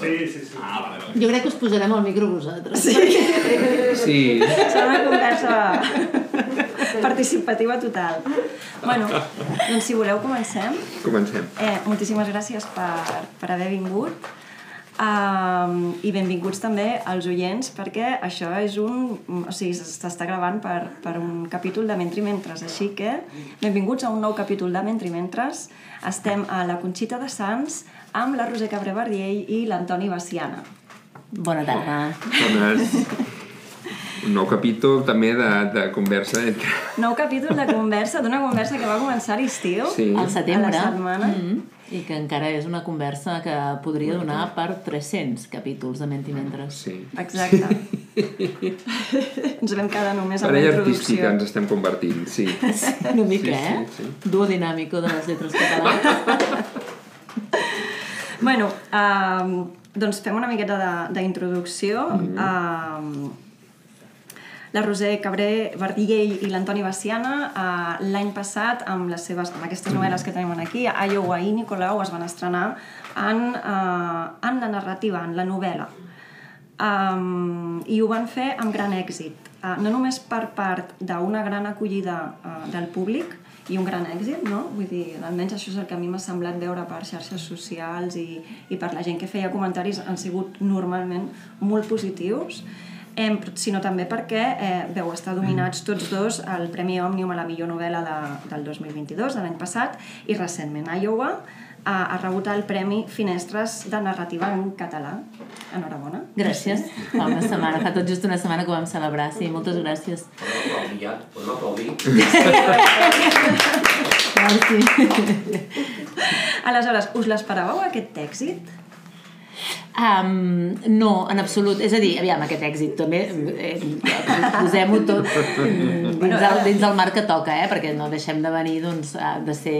Sí, sí, sí. Ah, vale, vale. Jo crec que us posarem al micro vosaltres. Sí, Sí. serà una conversa participativa total. Bueno, doncs si voleu comencem. Comencem. Eh, moltíssimes gràcies per, per haver vingut. Um, I benvinguts també als oients perquè això és un... O sigui, s'està gravant per, per un capítol de Mentri Mentres. Així que benvinguts a un nou capítol de Mentri Mentres. Estem a la Conxita de Sants amb la Roser Cabré Bardiell i l'Antoni Baciana. Bona tarda. Bones. Un nou capítol també de, de conversa entre... Nou capítol de conversa, d'una conversa que va començar a l'estiu. Sí. Al setembre. A la setmana. Mm -hmm. I que encara és una conversa que podria donar per 300 capítols de Mentimentres. Sí. Exacte. ens vam quedar només amb la Parella introducció. artística ens estem convertint, sí. Una mica, Sí, eh? sí, sí. Duo dinàmico de les lletres catalanes. Bueno, um, doncs fem una miqueta de- d'introducció. Mm -hmm. um, la Roser Cabré Verdigell i l'Antoni Baciana uh, l'any passat amb, les seves, amb aquestes novel·les que tenim aquí, Iowa i Nicolau es van estrenar en, uh, en la narrativa, en la novel·la. Um, I ho van fer amb gran èxit. Uh, no només per part d'una gran acollida uh, del públic i un gran èxit, no? Vull dir, almenys això és el que a mi m'ha semblat veure per xarxes socials i, i per la gent que feia comentaris han sigut normalment molt positius, eh, sinó també perquè eh, veu estar dominats tots dos al Premi Òmnium a la millor novel·la de, del 2022, de l'any passat, i recentment Iowa ha, ha rebut el Premi Finestres de Narrativa en català. Enhorabona. Gràcies. Fa una setmana, fa tot just una setmana que ho vam celebrar. Sí, moltes gràcies. Podem aplaudir ja? Podem aplaudir? Merci. Aleshores, us l'esperàveu aquest èxit? Um, no, en absolut. És a dir, aviam, aquest èxit també, eh, posem-ho tot dins, el, dins el marc que toca, eh? perquè no deixem de venir doncs, de ser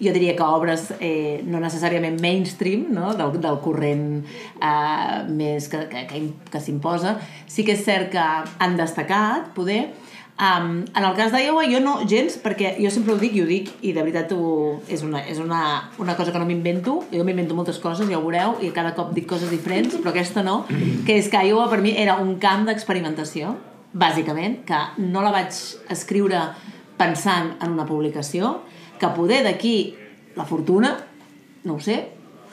jo diria que obres eh, no necessàriament mainstream no? del, del corrent eh, més que, que, que, que s'imposa. Sí que és cert que han destacat poder. Um, en el cas d'Iowa jo no gens, perquè jo sempre ho dic i ho dic i de veritat ho, és, una, és una, una cosa que no m'invento. Jo m'invento moltes coses, ja ho veureu i cada cop dic coses diferents, però aquesta no. Que és que Iowa per mi era un camp d'experimentació bàsicament, que no la vaig escriure pensant en una publicació que poder d'aquí la fortuna no ho sé,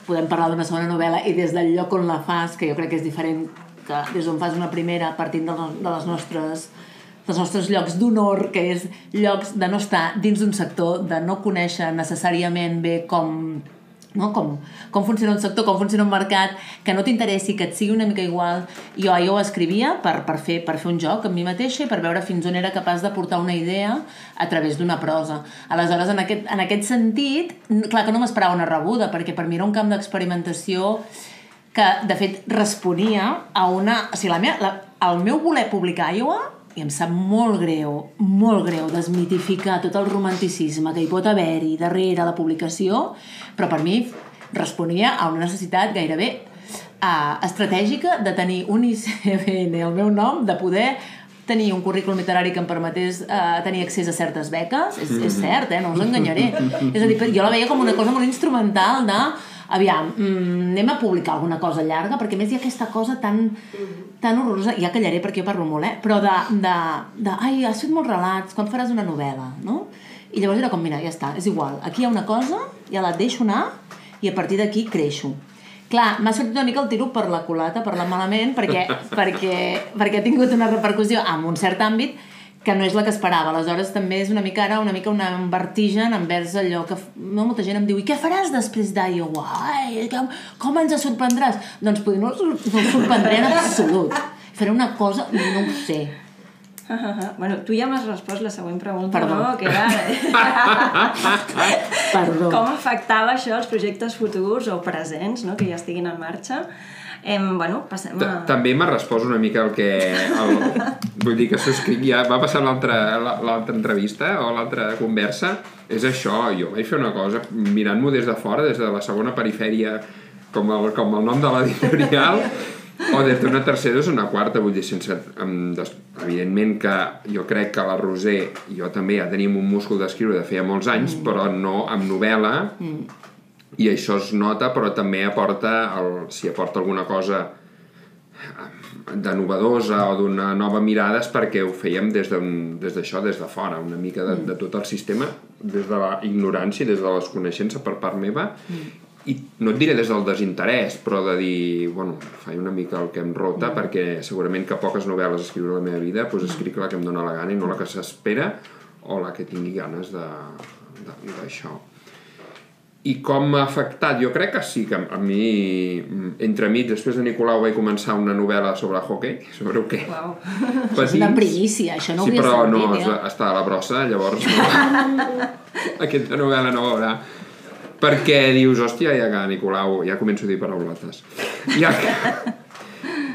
podem parlar d'una segona novel·la i des del lloc on la fas, que jo crec que és diferent que des d'on fas una primera partint de, de les nostres dels nostres llocs d'honor, que és llocs de no estar dins d'un sector, de no conèixer necessàriament bé com, no? com, com funciona un sector, com funciona un mercat, que no t'interessi, que et sigui una mica igual. Jo, jo ho escrivia per, per, fer, per fer un joc amb mi mateixa i per veure fins on era capaç de portar una idea a través d'una prosa. Aleshores, en aquest, en aquest sentit, clar que no m'esperava una rebuda, perquè per mi era un camp d'experimentació que, de fet, responia a una... O sigui, la meva, la, el meu voler publicar Iowa i em sap molt greu, molt greu desmitificar tot el romanticisme que hi pot haver-hi darrere la publicació, però per mi responia a una necessitat gairebé uh, estratègica de tenir un ICBN, el meu nom, de poder tenir un currículum literari que em permetés uh, tenir accés a certes beques, és, és cert, eh? no us enganyaré. és a dir, jo la veia com una cosa molt instrumental de aviam, mm, anem a publicar alguna cosa llarga, perquè més hi ha aquesta cosa tan, tan horrorosa, ja callaré perquè jo parlo molt, eh? però de, de, de ai, has fet molts relats, quan faràs una novel·la, no? I llavors era com, mira, ja està, és igual, aquí hi ha una cosa, ja la deixo anar, i a partir d'aquí creixo. Clar, m'ha sortit una mica el tiro per la culata, per la malament, perquè, perquè, perquè ha tingut una repercussió en un cert àmbit que no és la que esperava. Aleshores, també és una mica ara una mica una, un vertigen envers allò que no, molta gent em diu i què faràs després d'Iowa? Com, com ens sorprendràs? Doncs potser no, us- sorprendré en absolut. Faré una cosa, no ho sé. bueno, tu ja m'has respost la següent pregunta, Perdó. no? Que era Perdó. com afectava això els projectes futurs o presents, no? Que ja estiguin en marxa. Em, bueno, passem a... També me respost una mica el que... El, vull dir que subscric ja... Va passar l'altra la- l'altra entrevista o l'altra conversa. És això, jo vaig fer una cosa mirant-m'ho des de fora, des de la segona perifèria, com el, com el nom de l'editorial, o des d'una tercera des d'una quarta, vull dir, sense... Amb, des, evidentment que jo crec que la Roser i jo també ja teníem un múscul d'escriure de feia molts anys, mm. però no amb novel·la, i això es nota però també aporta el, si aporta alguna cosa de novedosa o d'una nova mirada és perquè ho fèiem des d'això, de, des, des de fora, una mica de, de tot el sistema, des de la ignorància, des de la desconeixença per part meva, mm. i no et diré des del desinterès, però de dir, bueno, faig una mica el que em rota, mm. perquè segurament que poques novel·les escriure a la meva vida, doncs escric la que em dóna la gana i no la que s'espera o la que tingui ganes d'això. I com m'ha afectat? Jo crec que sí, que a mi, entre mig, després de Nicolau, vaig començar una novel·la sobre hockey, sobre el què? Wow. És una primícia, això no ho sí, havia però sentit, no, jo. està a la brossa, llavors no. aquesta novel·la no veurà. Perquè dius, hòstia, ja que Nicolau, ja començo a dir paraulotes. Ja que,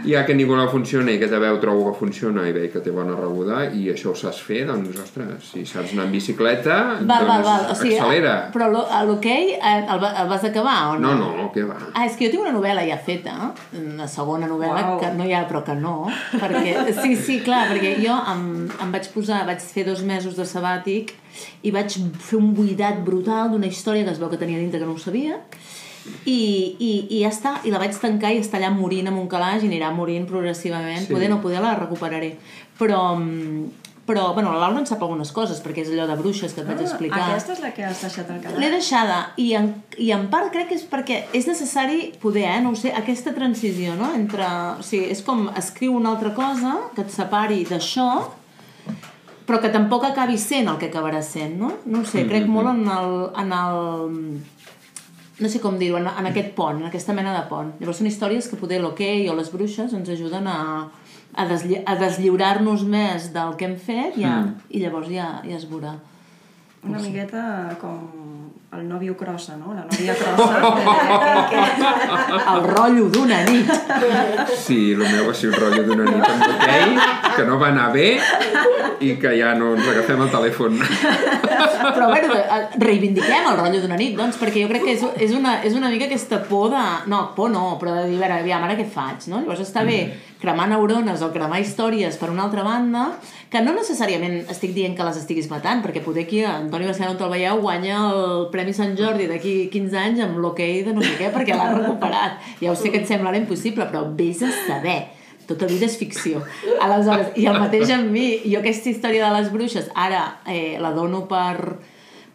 ja que Nicolau funciona i que te veu trobo que funciona i veig que té bona rebuda i això ho saps fer, doncs, ostres, si saps anar en bicicleta, Val, doncs val, val. O sigui, accelera. Però a l'hoquei eh, el, el vas acabar o no? No, no, què va. Ah, és que jo tinc una novel·la ja feta, una segona novel·la, Uau. que no hi ha, però que no, perquè, sí, sí, clar, perquè jo em, em vaig posar, vaig fer dos mesos de sabàtic i vaig fer un buidat brutal d'una història que es veu que tenia dintre que no ho sabia, i, i, i ja està, i la vaig tancar i està allà morint amb un calaix i anirà morint progressivament, Sí. poder no poder la recuperaré, però, mm, però bueno, la Laura en sap algunes coses, perquè és allò de bruixes que et vaig explicar. Ah, aquesta és la que has deixat al L'he canal. deixada i en, i en part crec que és perquè és necessari poder, eh, no ho sé, aquesta transició, no? Entre, o sigui, és com escriu una altra cosa que et separi d'això però que tampoc acabi sent el que acabarà sent, no? No ho sé, crec molt en el, en el no sé com dir-ho, en, en aquest pont, en aquesta mena de pont. Llavors són històries que poder l'hoquei o les bruixes ens ajuden a, a, deslli a deslliurar-nos més del que hem fet ja, i llavors ja, ja es veurà. Una miqueta com el nòvio crossa, no? La nòvia crossa. El rotllo d'una nit. Sí, el meu va ser un rotllo d'una nit amb hoquei, que no va anar bé i que ja no ens agafem el telèfon. Però bueno, eh, reivindiquem el rotllo d'una nit, doncs, perquè jo crec que és, és, una, és una mica aquesta por de... No, por no, però de dir, a veure, aviam, ara què faig, no? Llavors està bé cremar neurones o cremar històries per una altra banda, que no necessàriament estic dient que les estiguis matant, perquè poder aquí, Antoni Baciano, on te'l veieu, guanya el Premi Sant Jordi d'aquí 15 anys amb l'hoquei de no sé què, perquè l'ha recuperat. Ja ho sé que et sembla ara impossible, però vés a saber tota vida és ficció. Aleshores, i el mateix amb mi, jo aquesta història de les bruixes, ara eh, la dono per,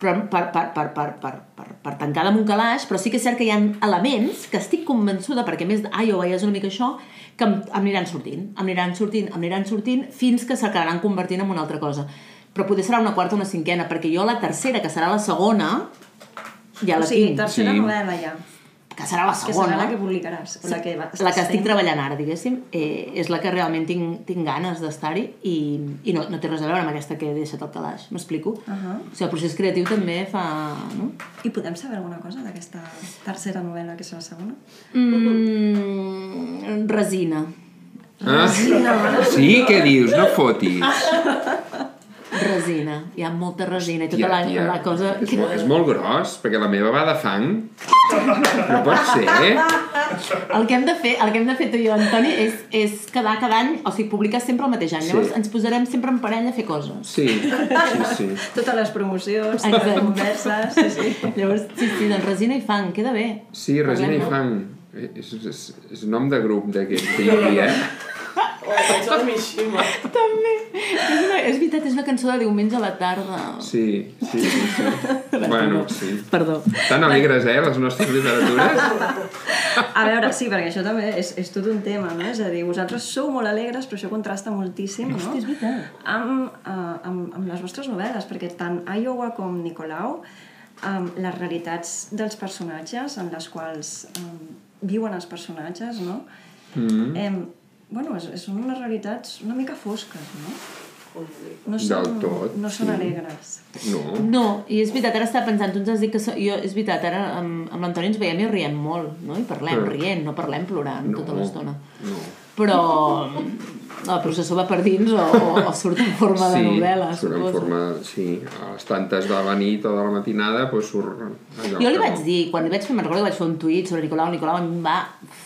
per, per, per, per, per, per, per, per tancada amb un calaix, però sí que és cert que hi ha elements que estic convençuda, perquè a més d'Iowa ja és una mica això, que em, em aniran sortint, em aniran sortint, em aniran sortint, fins que s'acabaran convertint en una altra cosa. Però potser serà una quarta o una cinquena, perquè jo la tercera, que serà la segona, ja o la sigui, tinc, tercera Sí. novel·la ja. Que serà la Que serà segona. la que publicaràs. o La que, va, la que estic treballant ara, diguéssim, eh, és la que realment tinc, tinc ganes d'estar-hi i, i no, no té res a veure amb aquesta que he deixat al calaix, m'explico? Uh -huh. O sigui, el procés creatiu també fa... No? I podem saber alguna cosa d'aquesta tercera novel·la, que és la segona? Mm, resina. Ah? Sí, què dius? No fotis. Resina. Hi ha molta resina i tota Tia, la, tia. la cosa... És, molt, és molt gros, perquè la meva va de fang. No pot ser. El que hem de fer, el que hem de fer tu i jo, Antoni, és, és quedar cada any, o sigui, publicar sempre el mateix any. Sí. Llavors ens posarem sempre en parella a fer coses. Sí, sí, sí. Totes les promocions, totes Exacte. les converses... Sí, sí. Llavors, sí, sí, doncs resina i fang, queda bé. Sí, Resina i Parlem-ne. Fang. Eh, És, és, és nom de grup d'aquest que Mishima. També. És, una, és veritat, és una cançó de diumenge a la tarda. Sí, sí, sí, sí. Bueno, sí. Perdó. Tan alegres, eh, les nostres literatures? A veure, sí, perquè això també és, és tot un tema, no? És a dir, vosaltres sou molt alegres, però això contrasta moltíssim, no? Hosti, és veritat. Amb, uh, amb, amb les vostres novel·les, perquè tant Iowa com Nicolau, um, les realitats dels personatges en les quals um, viuen els personatges, no? Mm. Em, bueno, és, són unes realitats una mica fosques, no? No són, Del tot, no són sí. alegres. No. No, i és veritat, ara estava pensant, tu ens has dit que so, jo, és veritat, ara amb, amb l'Antoni ens veiem i riem molt, no? I parlem, Sí. rient, no parlem plorant No. tota l'estona. No. Però el processó va per dins o, o, o surt en forma de novel·la, surt en forma, sí, a les tantes de la nit o de la matinada, doncs surt allò Jo li vaig no. dir, quan li vaig fer, me'n recordo que vaig fer un tuit sobre Nicolau, Nicolau em va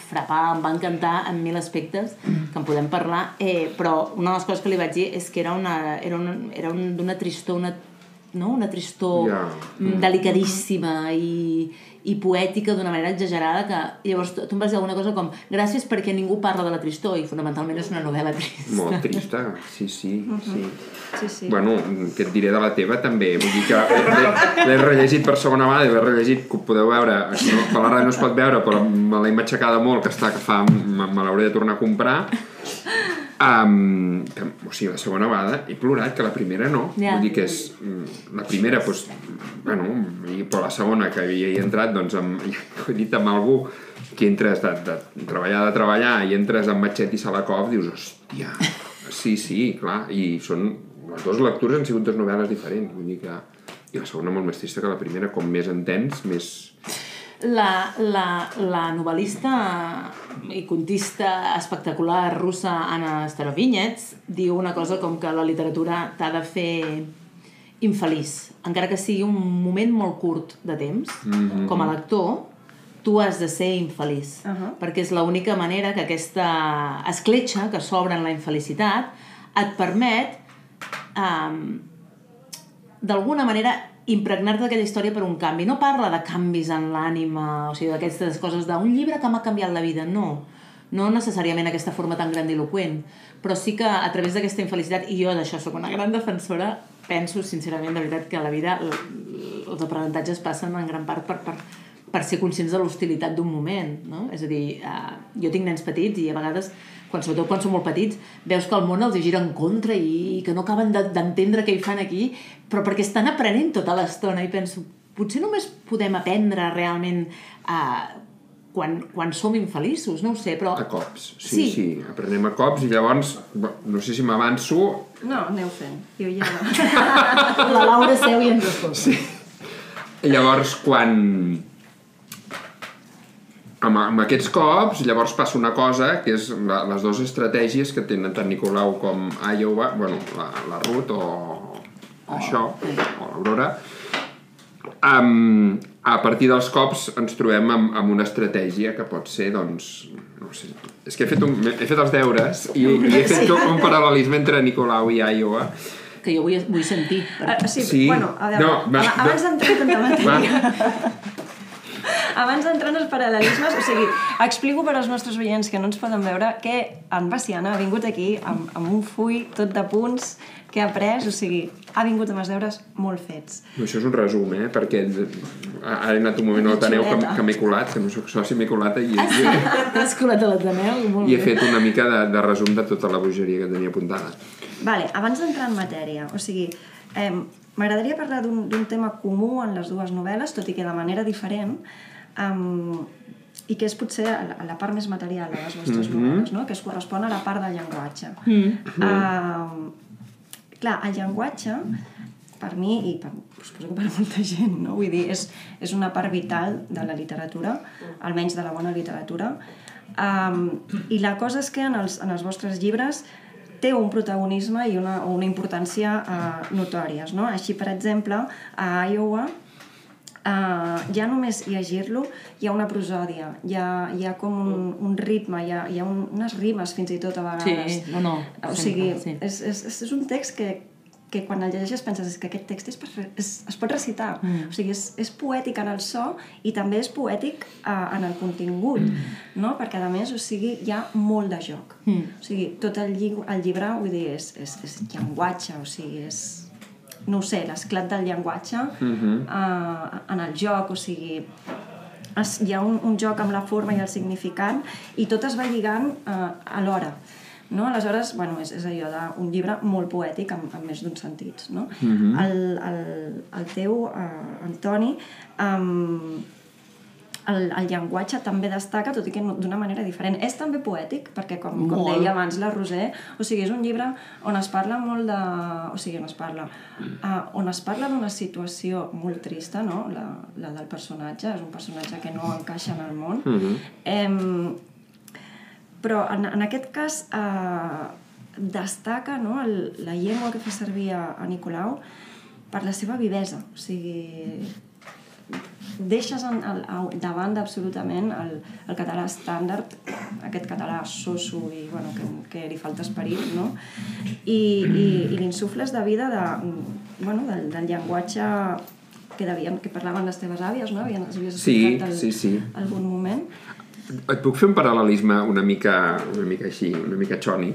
frapar, em va encantar en mil aspectes que en podem parlar, eh, però una de les coses que li vaig dir és que era una, era una, era un, d'una tristor, una, no? una tristor mm, delicadíssima i, i poètica d'una manera exagerada que llavors tu em vas dir alguna cosa com gràcies perquè ningú parla de la tristor i fonamentalment és una novel·la trista. Molt trista, sí, sí, sí. Sí, sí. Bueno, què et diré de la teva també, vull dir que l'he- l'he rellegit per segona vegada, l'he rellegit, que ho podeu veure, no, per la ràdio no es pot veure, però me l'he matxacada molt, que està, que fa, me, me l'hauré de tornar a comprar. Um, que, o sigui, la segona vegada he plorat, que la primera no. Ja. Vull dir que és... mm, La primera, doncs, bueno, i, però la segona, que hi he entrat, doncs, amb, he dit amb algú que entres de, de treballar de treballar i entres amb Matxet i Salakov, dius, hòstia, sí, sí, clar, i són... Les dues lectures han sigut dues novel·les diferents, vull dir que... I la segona molt més trista que la primera, com més entens, més... La, la, la novel·lista i contista espectacular russa Anna Starovinets diu una cosa com que la literatura t'ha de fer infeliç, encara que sigui un moment molt curt de temps. Mm -hmm. Com a lector, tu has de ser infeliç, uh -huh. perquè és l'única manera que aquesta escletxa que s'obre en la infelicitat et permet um, d'alguna manera impregnar-te d'aquella història per un canvi. No parla de canvis en l'ànima, o sigui, d'aquestes coses d'un llibre que m'ha canviat la vida, no. No necessàriament aquesta forma tan grandiloquent, però sí que a través d'aquesta infelicitat, i jo d'això sóc una gran defensora, penso sincerament, de veritat, que a la vida els aprenentatges passen en gran part per, per, per ser conscients de l'hostilitat d'un moment, no? És a dir, uh, jo tinc nens petits i a vegades, quan, sobretot quan són molt petits, veus que el món els hi gira en contra i, i que no acaben de- d'entendre què hi fan aquí, però perquè estan aprenent tota l'estona i penso, potser només podem aprendre realment uh, quan, quan som infeliços, no ho sé, però... A cops, sí, Sí. sí. Aprenem a cops i llavors, no sé si m'avanço, No, aneu fent. Jo ja... La Laura seu i ens escolta. Sí. I llavors, quan... Amb, amb aquests cops, llavors passa una cosa, que és la, les dues estratègies que tenen tant Nicolau com Iowa, bueno, la, la Ruth o això, o l'Aurora, um, a partir dels cops ens trobem amb, amb una estratègia que pot ser, doncs, no sé, és que he fet, un, he fet els deures i, i he fet un paral·lelisme entre Nicolau i Iowa, Que jo vull, vull sentir. Ah, sí, Sí. bueno, a veure, No, va, ab- abans d'entrar en tanta matèria, Va. Abans d'entrar en els paral·lelismes, o sigui, explico per als nostres oients que no ens poden veure que en Baciana ha vingut aquí amb, amb un full tot de punts que ha pres, o sigui, ha vingut amb els deures molt fets. No, Això és un resum, eh? Perquè he anat un moment a l'Ateneu que, que m'he colat, que no sóc soci, m'he colat i, Ah, sí? i, T'has colat a l'Ateneu? Molt i he bé. fet una mica de, de resum de tota la bogeria que tenia apuntada. Vale, abans d'entrar en matèria, o sigui, eh, m'agradaria parlar d'un d'un tema comú en les dues novel·les, tot i que de manera diferent, um, i que és potser la, la part més material de les vostres novel·les, no? que es correspon a la part del llenguatge. Mm. Uh, clar, el llenguatge, per mi i per, suposo que per molta gent, no? vull dir, és, és una part vital de la literatura, almenys de la bona literatura, um, i la cosa és que en els, en els vostres llibres té un protagonisme i una, una importància uh, notòries. No? Així, per exemple, a Iowa, uh, ja només llegir-lo hi ha una prosòdia, hi ha, hi ha com un, un ritme, hi ha, hi ha un, unes rimes fins i tot a vegades. Sí, no, no, O sigui, sí. és, és, és, un text que, que quan el llegeixes penses "És que aquest text és per, és, es pot recitar. Mm. O sigui, és, és poètic en el so i també és poètic uh, en el contingut, mm. no? Perquè, a més, o sigui, hi ha molt de joc. Mm. O sigui, tot el, lli el llibre, vull dir, és, és, és llenguatge, o sigui, és no ho sé, l'esclat del llenguatge uh, en el joc, o sigui, es, hi ha un, un joc amb la forma i el significant i tot es va lligant uh, alhora. No? Aleshores, bueno, és, és allò d'un llibre molt poètic amb, amb més d'un sentits. No? Uh -huh. el, el, el teu, uh, Antoni, um, el, el llenguatge també destaca, tot i que d'una manera diferent. És també poètic, perquè com, com Molt. deia abans la Roser, o sigui, és un llibre on es parla molt de... O sigui, on es parla... Uh, on es parla d'una situació molt trista, no?, la, la del personatge, és un personatge que no encaixa en el món. Mm -hmm. em, però en, en aquest cas eh, destaca no, el, la llengua que fa servir a, a Nicolau per la seva vivesa. O sigui, deixes en, el, a, de banda absolutament el, el català estàndard, aquest català soso i bueno, que, que li falta esperit, no? I, i, i l'insufles de vida de, bueno, del, del llenguatge que, devien, que parlaven les teves àvies, no? Havien, havies Sí, escoltat el, sí, sí. algun moment. Et puc fer un paral·lelisme una mica, una mica així, una mica xoni?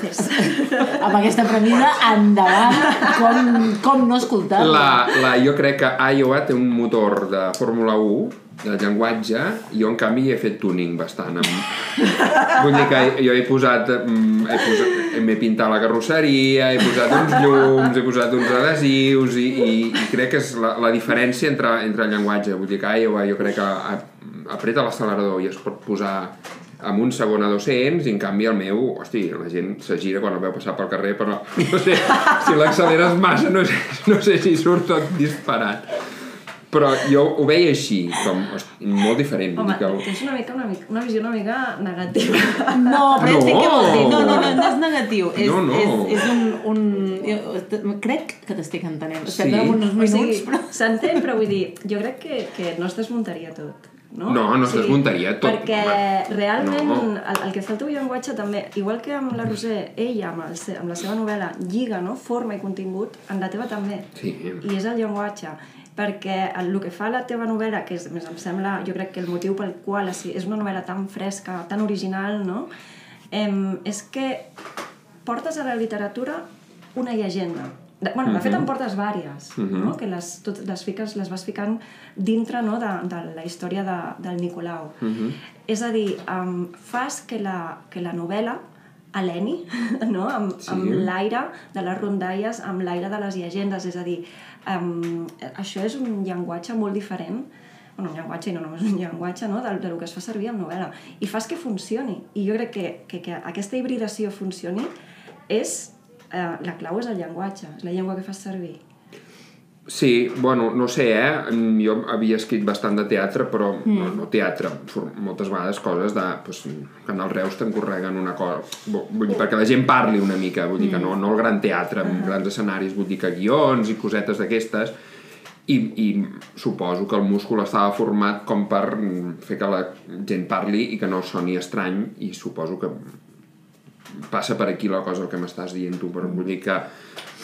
Fes. Amb aquesta premissa, endavant, com, com no escoltar La, la, jo crec que Iowa té un motor de Fórmula 1 de llenguatge jo en canvi he fet tuning bastant amb... vull dir que jo he posat mm, he posat, m'he pintat la carrosseria he posat uns llums, he posat uns adhesius i, i, i crec que és la, la diferència entre, entre el llenguatge vull dir que Iowa jo crec que a- apreta l'accelerador i es pot posar amb un segon a 200 i en canvi el meu, hosti, la gent se gira quan el veu passar pel carrer però no sé, si l'acceleres massa no sé, no sé si surt tot disparat però jo ho veia així com, hosti, molt diferent Home, que tens una, mica, una, mica, una visió una mica negativa. No, però no. Què vols dir. No, no, no, no és negatiu. És, No, no. És, és un... un jo, crec que t'estic entenent. Sí. uns O minuts, sigui, però... s'entén, però vull dir, jo crec que, que no es desmuntaria tot. No, No, no es desmuntaria tot, Perquè home. realment No. el, el que fa el teu llenguatge també, igual que amb la Roser, ella amb, el, amb la seva novel·la lliga no? forma i contingut, en la teva també. Sí. I és el llenguatge perquè el, el que fa la teva novel·la, que és, més em sembla, jo crec que el motiu pel qual és una novel·la tan fresca, tan original, no? Em, és que portes a la literatura una llegenda. De, bueno, de fet en portes vàries, no? que les, tot, les, fiques, les vas ficant dintre no? de, de la història de, del Nicolau. És a dir, um, fas que la, que la novel·la aleni, no? amb, sí. amb l'aire de les rondalles, amb l'aire de les llegendes, és a dir, um, això és un llenguatge molt diferent bueno, un llenguatge i no només un llenguatge no? del, del que es fa servir en novel·la i fas que funcioni i jo crec que, que, que aquesta hibridació funcioni és eh, la clau és el llenguatge és la llengua que fas servir Sí, bueno, no sé, eh? Jo havia escrit bastant de teatre, però mm. no, no teatre, moltes vegades coses de... Pues, que en el Reus t'encorreguen una cosa... Vull dir, perquè la gent parli una mica, vull dir que no, no el gran teatre, amb grans escenaris, vull dir que guions i cosetes d'aquestes, i, i suposo que el múscul estava format com per mm, fer que la gent parli i que no soni estrany, i suposo que passa per aquí la cosa el que m'estàs dient tu, però vull dir que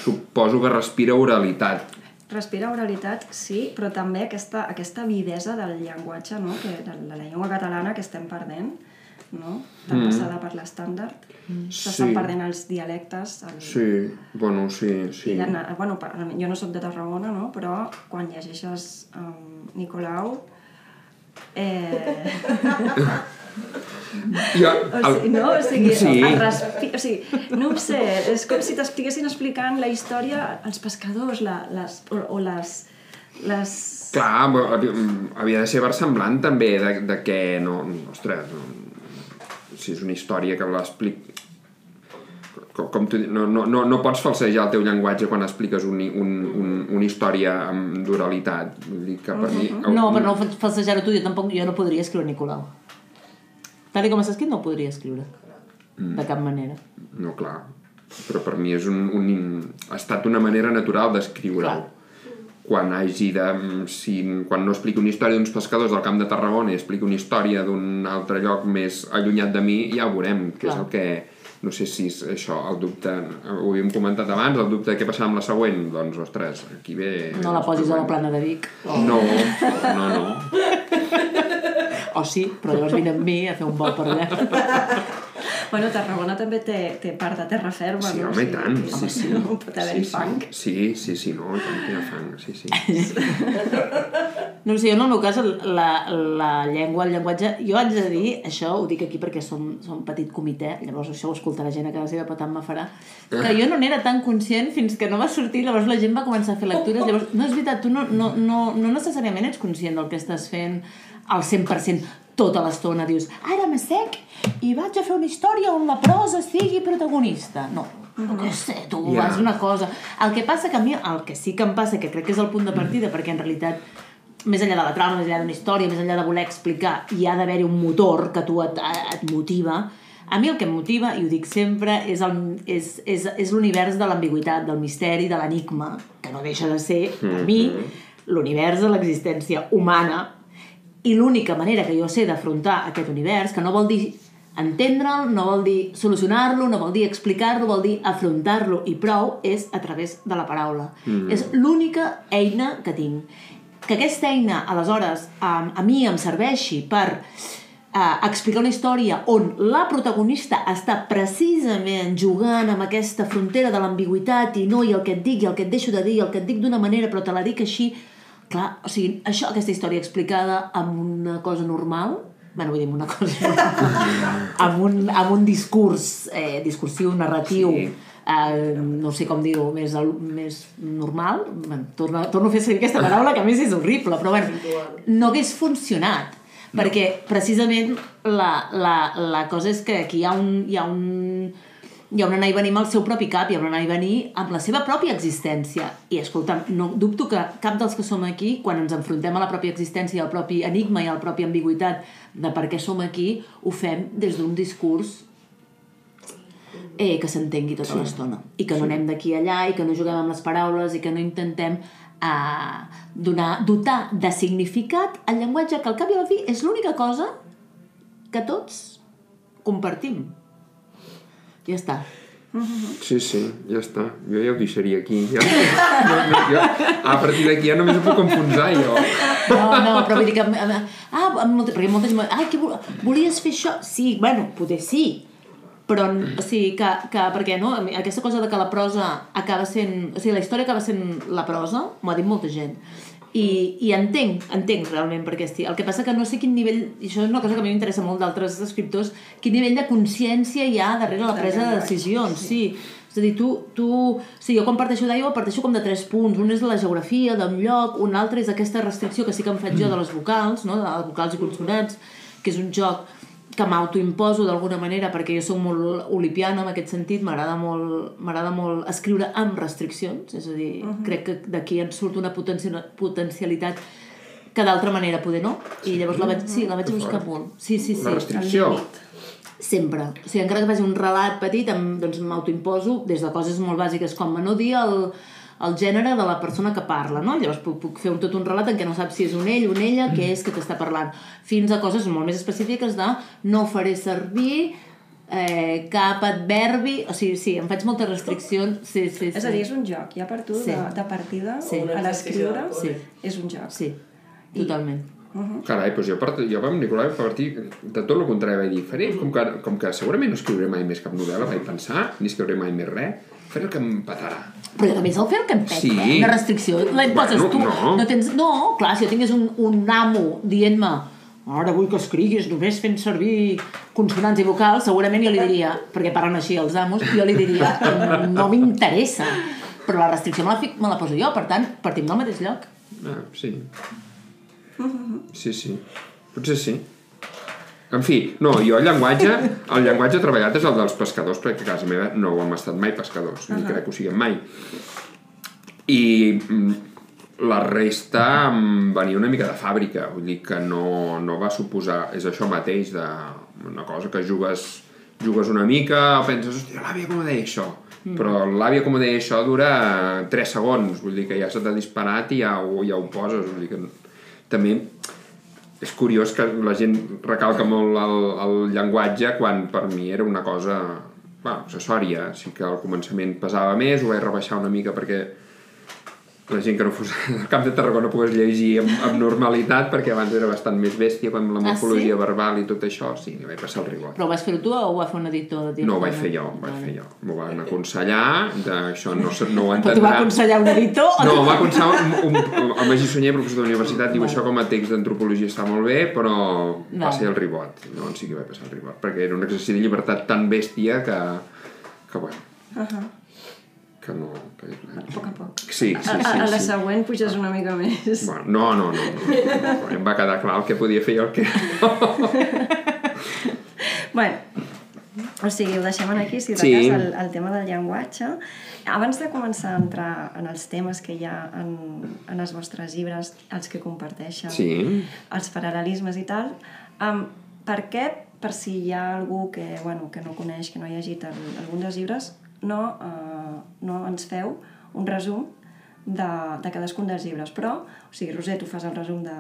suposo que respira oralitat respira oralitat, sí, però també aquesta, aquesta videsa del llenguatge, no? que, de, la llengua catalana que estem perdent, no? tan passada per l'estàndard. S'estan Sí. perdent els dialectes. El... Sí, bueno, sí, sí. I bueno, per, jo no sóc de Tarragona, no? però quan llegeixes um, Nicolau... Eh, Jo, o sigui, no? O sigui, Sí. el respi... o sigui, no ho sé, és com si t'estiguessin explicant la història als pescadors, la, les, o, o les, les... Clar, bo- havi- havia de ser versemblant també de, de que no... Ostres, no, si és una història que l'explic... Com, com tu, no, no, no, no pots falsejar el teu llenguatge quan expliques un, un, un, una història amb d'oralitat. Vull dir que per mi... No, per no falsejar-ho tu, jo tampoc jo no podria escriure Nicolau. Tal com està escrit, no podria escriure. De cap manera. No, clar. Però per mi és un, un, ha estat una manera natural d'escriure-ho. Quan hagi de... Si, quan no explico una història d'uns pescadors del camp de Tarragona i explico una història d'un altre lloc més allunyat de mi, ja ho veurem, que és Clar. el que... No sé si és això, el dubte... Ho havíem comentat abans, el dubte de què passarà amb la següent. Doncs, ostres, aquí ve... No la posis a la plana de Vic. O, No, no, no. o sí, però llavors vine amb mi a fer un vol per allà. Bueno, Tarragona també té, té part de terra ferma, Sí, no? home, sigui, tant. home, Sí, sí. No pot haver-hi sí, fang. Sí, sí, sí, no, tant que hi ha fang, sí, sí. No sé, jo en el meu cas, la, la llengua, el llenguatge... Jo haig de dir, això ho dic aquí perquè som, som petit comitè, llavors això ho escolta la gent a casa seva, però tant me farà, que jo no n'era tan conscient fins que no va sortir, llavors la gent va començar a fer lectures, llavors, no és veritat, tu no, no, no, no necessàriament ets conscient del que estàs fent al 100% tota l'estona, dius, ara m'assec i vaig a fer una història on la prosa sigui protagonista. No, no què sé, tu Ja. vas una cosa... El que passa que a mi, el que sí que em passa, que crec que és el punt de partida, perquè en realitat més enllà de la trama, més enllà d'una història, més enllà de voler explicar, hi ha d'haver-hi un motor que tu et, et motiva. A mi el que em motiva, i ho dic sempre, és el- és, és, és l'univers de l'ambigüitat, del misteri, de l'enigma, que no deixa de ser, per mi, l'univers de l'existència humana i l'única manera que jo sé d'afrontar aquest univers, que no vol dir entendre'l, no vol dir solucionar-lo, no vol dir explicar-lo, vol dir afrontar-lo, i prou és a través de la paraula. Mm. És l'única eina que tinc. Que aquesta eina, aleshores, a, a mi em serveixi per eh, explicar una història on la protagonista està precisament jugant amb aquesta frontera de l'ambigüitat i no, i el que et dic, i el que et deixo de dir, i el que et dic d'una manera però te la dic així, clar, o sigui, això, aquesta història explicada amb una cosa normal, bueno, vull dir, una cosa amb, un, amb un discurs eh, discursiu, narratiu sí. eh, no sé com dir-ho més, més normal bueno, torno, torno a fer servir aquesta paraula que a més és horrible però bueno, no hagués funcionat perquè precisament la, la, la cosa és que aquí hi ha un, hi ha un hi ha un anar i venir amb el seu propi cap, hi ha un anar i venir amb la seva pròpia existència. I escolta'm, no dubto que cap dels que som aquí, quan ens enfrontem a la pròpia existència, al propi enigma i a la pròpia ambigüitat de per què som aquí, ho fem des d'un discurs eh, que s'entengui tota l'estona. I que no anem d'aquí a allà, i que no juguem amb les paraules, i que no intentem eh, donar, dotar de significat al llenguatge que al cap i a la fi és l'única cosa que tots compartim. Ja està. Sí, sí, ja està. Jo ja ho deixaria aquí. Ja... No, no, jo, a partir d'aquí ja només ho puc enfonsar, jo. No, no, però vull dir que... Ah, molta, perquè molta gent... Ah, que vol- volies fer això? Sí, bueno, poder sí. Però, o sigui, que, que perquè no, aquesta cosa de que la prosa acaba sent... O sigui, la història acaba sent la prosa, m'ho ha dit molta gent. I, i entenc, entenc realment perquè estic. El que passa que no sé quin nivell, i això és una cosa que a mi m'interessa molt d'altres escriptors, quin nivell de consciència hi ha darrere la presa de decisions, sí. És a dir, tu, tu... O sigui, jo quan parteixo d'aigua parteixo com de tres punts. Un és de la geografia, d'un lloc, un altre és aquesta restricció que sí que em faig jo de les vocals, no? de les vocals i consonants, que és un joc que m'autoimposo d'alguna manera perquè jo sóc molt olipiana en aquest sentit, m'agrada molt, m'agrada molt escriure amb restriccions, és a dir, uh -huh. crec que d'aquí en surt una potencia, potencialitat que d'altra manera poder no, i llavors la vaig, sí, la vaig buscar molt. Sí, sí, sí. La restricció. Sempre. O sigui, encara que faci un relat petit, em, doncs m'autoimposo des de coses molt bàsiques com no dir el, el gènere de la persona que parla, no? Llavors puc, puc fer un, tot un relat en què no saps si és un ell, una ella, què és que t'està parlant. Fins a coses molt més específiques de no faré servir eh, cap adverbi... O sigui, sí, em faig moltes restriccions. Sí, sí, sí. És a dir, és un joc. Ja per tu, Sí. de, de partida, Sí. a l'escriure, Sí. és un joc. Sí, totalment. Carai, doncs jo, part, jo amb Nicolai a partir de tot el contrari vaig dir, faré com que, com que segurament no escriuré mai més cap novel·la, vaig pensar, ni escriuré mai més res, faré el que em petarà. Però a més el fer el que em peta, Sí. eh? Una restricció, la imposes Bueno, tu. no. no tens... No, clar, si jo tingués un, un amo dient-me ara vull que escriguis només fent servir consonants i vocals, segurament jo li diria, perquè parlen així els amos, jo li diria, no m'interessa. Però la restricció me la, fic, me la poso jo, per tant, partim del mateix lloc. Ah, sí. Sí, sí. Potser sí. En fi, no, jo el llenguatge, el llenguatge treballat és el dels pescadors, perquè a casa meva no hem estat mai pescadors, ni crec que ho siguem mai. I mm, la resta mm, venia una mica de fàbrica, vull dir que no, no va suposar, és això mateix de una cosa que jugues, jugues una mica, penses, hòstia, l'àvia com ho deia això? Però l'àvia com ho deia això dura 3 segons, vull dir que ja se t'ha disparat i ja ho, ja ho poses, vull dir que també és curiós que la gent recalca molt el, el llenguatge quan per mi era una cosa bueno, accessòria, sí que al començament pesava més, ho vaig rebaixar una mica perquè la gent que no fos al Camp de Tarragona pogués llegir amb, amb normalitat perquè abans era bastant més bèstia quan la Ah, morfologia sí? verbal i tot això, sí, li vaig passar el rigor. Però ho vas fer tu o ho va fer un editor? De No, ho vaig fer jo, ho vaig fer jo. M'ho van aconsellar, d'això no, no ho Però t'ho va entendrà. aconsellar un editor? o No, em va aconsellar un, un, el Magí Sunyer, professor d'universitat, diu això com a text d'antropologia està molt bé, però va Val. ser el ribot. Llavors sí que vaig passar el ribot, perquè era un exercici de llibertat tan bèstia que, que bueno, Uh -huh. Que no... Que, A poc a poc. sí, sí, sí. a, a la sí. següent puges una mica més. Bueno, no, no, no, no. Em va quedar clar el que podia fer i el que Bueno, o sigui, ho deixem aquí, si de Sí. cas, el, el tema del llenguatge. Abans de començar a entrar en els temes que hi ha en, en els vostres llibres, els que comparteixen, Sí. els paral·lelismes i tal, um, per què, per si hi ha algú que, bueno, que no coneix, que no ha llegit el, algun dels llibres, no, uh, no ens feu un resum de, de cadascun dels llibres. Però, o sigui, Roser, tu fas el resum de...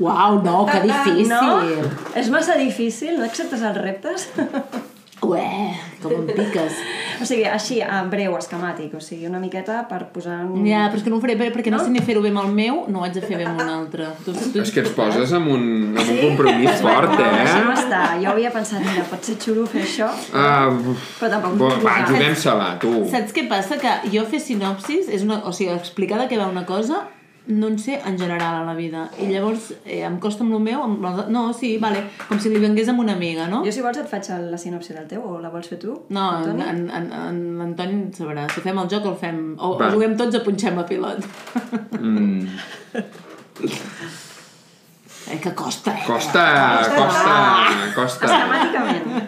Uau, no, que difícil. No? És massa difícil? No acceptes els reptes? Ué, com em piques. o sigui, així, en breu, esquemàtic, o sigui, una miqueta per posar... En... Ja, però és que no ho faré bé, perquè no, sé ni fer-ho bé amb el meu, no ho haig de fer bé amb un altre. Tu, tu, És que ens poses amb un, amb un compromís fort, no, deixa'm eh? estar. Jo havia pensat, mira, pot ser xulo fer això, Uh, però tampoc... bo, va, juguem-se-la, tu. Saps què passa? Que jo fer sinopsis, és una, o sigui, explicar de què va una cosa, no en sé en general a la vida. I llavors eh, em costa amb el meu, amb el, no, sí, vale, com si li vengués amb una amiga, no? Jo, si vols, et faig la sinopsi del teu, o la vols fer tu? No, en, en, en, en Antoni sabrà. Si fem el joc, el fem... O, Va. o juguem tots o punxem a pilot. Mm, Eh, que costa, eh? costa, costa, costa. Esquemàticament.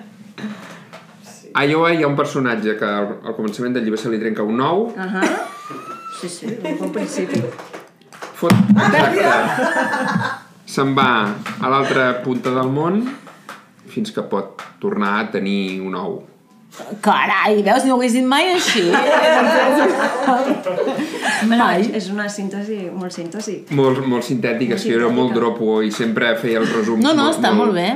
A Iowa hi ha un personatge que al, al començament del llibre se li trenca un ou, Uh -huh. Sí, sí, un bon principi. Fot... Exacte. Se'n va a l'altra punta del món fins que pot tornar a tenir un ou. Carai, veus? No ho hagués dit mai així. mai. És una síntesi, molt síntesi. Molt, molt sintètic, és que jo era molt dropo i sempre feia els resums No, no, està molt bé.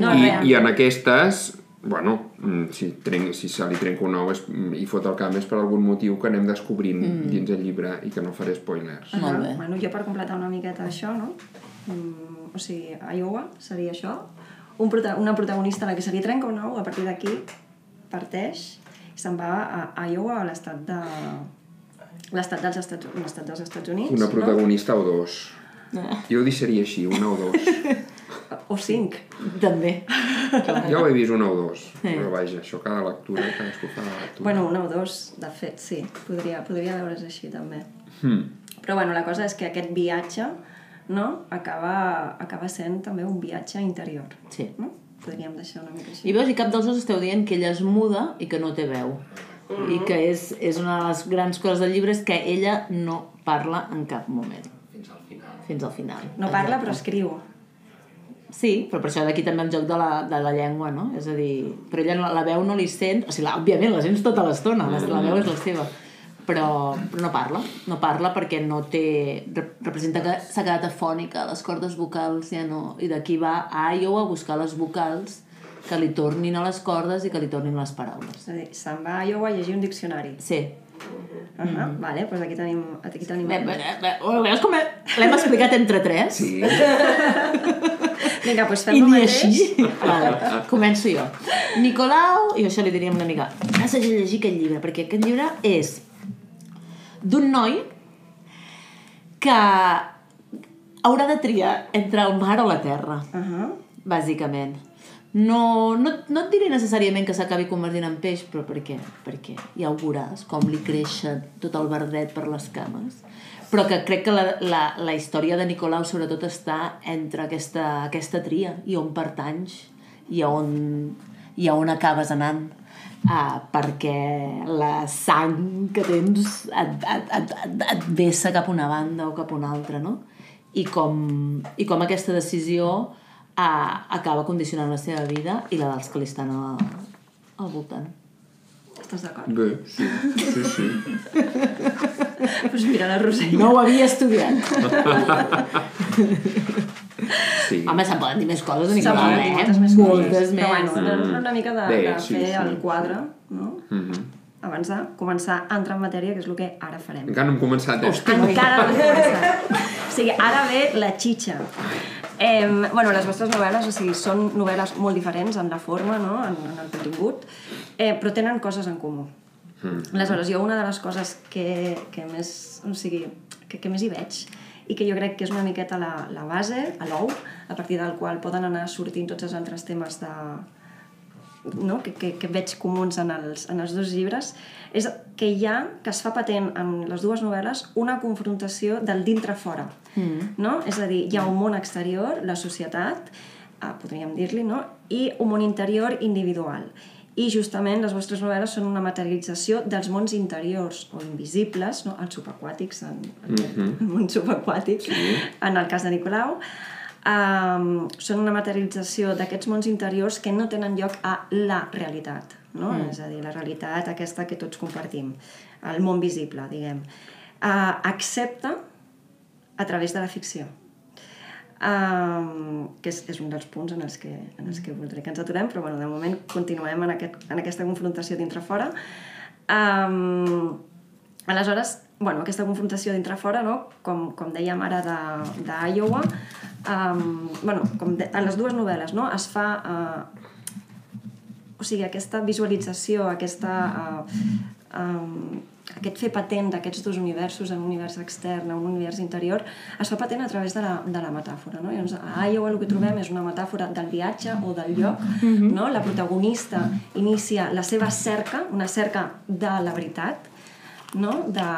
No, I. I en aquestes, bueno, mm, si, trenc, si se li trenca un ou és, mm, i fot el camp és per algun motiu que anem descobrint mm. dins el llibre i que no faré spoilers. Molt bé. Bueno, jo per completar una miqueta això, no? Mm, o sigui, Iowa seria això. Un prota una protagonista a la que se li trenca un ou, a partir d'aquí parteix i se'n va a Iowa, a l'estat de l'estat dels, Estats, l'estat dels Estats Units. Una protagonista o dos. Jo ho deixaria així, una o dos. O cinc. També. Jo ho he vist una o dos, Sí. però vaja, això cada lectura, cadascú fa la lectura. Bueno, una o dos, de fet, sí. Podria, podria veure's així, també. Hmm. Però bueno, la cosa és que aquest viatge no, acaba, acaba sent també un viatge interior. Sí. No? Podríem deixar una mica així. I veus, i cap dels dos esteu dient que ella és muda i que no té veu. I que és, és una de les grans coses del llibre és que ella no parla en cap moment. Fins al final. Fins al final. No parla, però escriu. Sí, però per això d'aquí també el joc de la, de la llengua, no? És a dir, però ella no, la veu no li sent... O sigui, la, òbviament, la sents tota l'estona, la, la veu és la seva. Però, però no parla, no parla perquè no té... rep- Representa que s'ha quedat afònica, les cordes vocals ja no... I d'aquí va a Iowa a buscar les vocals que li tornin a les cordes i que li tornin les paraules. És a dir, se'n va a Iowa a llegir un diccionari. Sí. Uh -huh. Vale, doncs aquí tenim... Aquí tenim... Bé, bé, bé, veus com l'hem explicat entre tres? Sí. Vinga, doncs I fem el ni mateix. així. Vale, començo jo. Nicolau, i això li diria a una amiga, has de llegir aquest llibre, perquè aquest llibre és d'un noi que haurà de triar entre el mar o la terra, Uh -huh. bàsicament. No, no, no et diré necessàriament que s'acabi convertint en peix, però per què? Perquè ja ho veuràs, com li creixen tot el verdet per les cames. Però que crec que la, la, la història de Nicolau sobretot està entre aquesta, aquesta tria i on pertanys i on, i on acabes anant. Uh, perquè la sang que tens et, et, et, et, et vessa cap a una banda o cap a una altra, no? I com, i com aquesta decisió uh, acaba condicionant la seva vida i la dels que li estan a, al voltant. Estàs d'acord? Bé, sí, sí, sí. Doncs mira la Rosella. No ho havia estudiat. sí. Home, se'n poden dir més coses Nicolau, poden dir eh? moltes més Moltes coses. més. Però bueno, una, una mica de, Bé, de sí, fer sí. el quadre, no? Mhm. Abans de començar a entrar en matèria, que és el que ara farem. Encara no hem començat, eh? Encara no hem començat. O sigui, ara ve la xitxa. Eh, bueno, les vostres novel·les o sigui, són novel·les molt diferents en la forma, no? en, en el contingut, eh, però tenen coses en comú. Mm. Aleshores, jo una de les coses que, que més, o sigui, que, que més hi veig i que jo crec que és una miqueta la, la base, a l'ou, a partir del qual poden anar sortint tots els altres temes de, no? que, que, que veig comuns en els, en els dos llibres, és que hi ha, que es fa patent en les dues novel·les, una confrontació del dintre-fora. Mm. No? És a dir, hi ha un món exterior, la societat, eh, podríem dir-li, no? i un món interior individual. I justament les vostres novel·les són una materialització dels mons interiors o invisibles, no? els subaquàtics, en, en mm -hmm. el món subaquàtic, sí. en el cas de Nicolau, um, són una materialització d'aquests mons interiors que no tenen lloc a la realitat, no? Mm. és a dir, la realitat aquesta que tots compartim, el món visible, diguem. uh, excepte a través de la ficció. Um, que és, és un dels punts en els, que, en els que voldré que ens aturem, però bueno, de moment continuem en, aquest, en aquesta confrontació dintre-fora. Um, aleshores, bueno, aquesta confrontació dintre-fora, no? com, com dèiem ara d'Iowa, um, bueno, com de, en les dues novel·les no? es fa uh, o sigui, aquesta visualització, aquesta, uh, um, aquest fer patent d'aquests dos universos, un univers extern, un univers interior, es fa patent a través de la, de la metàfora. No? Llavors, a Iowa el que trobem és una metàfora del viatge o del lloc. Mm -hmm. no? La protagonista inicia la seva cerca, una cerca de la veritat, no? de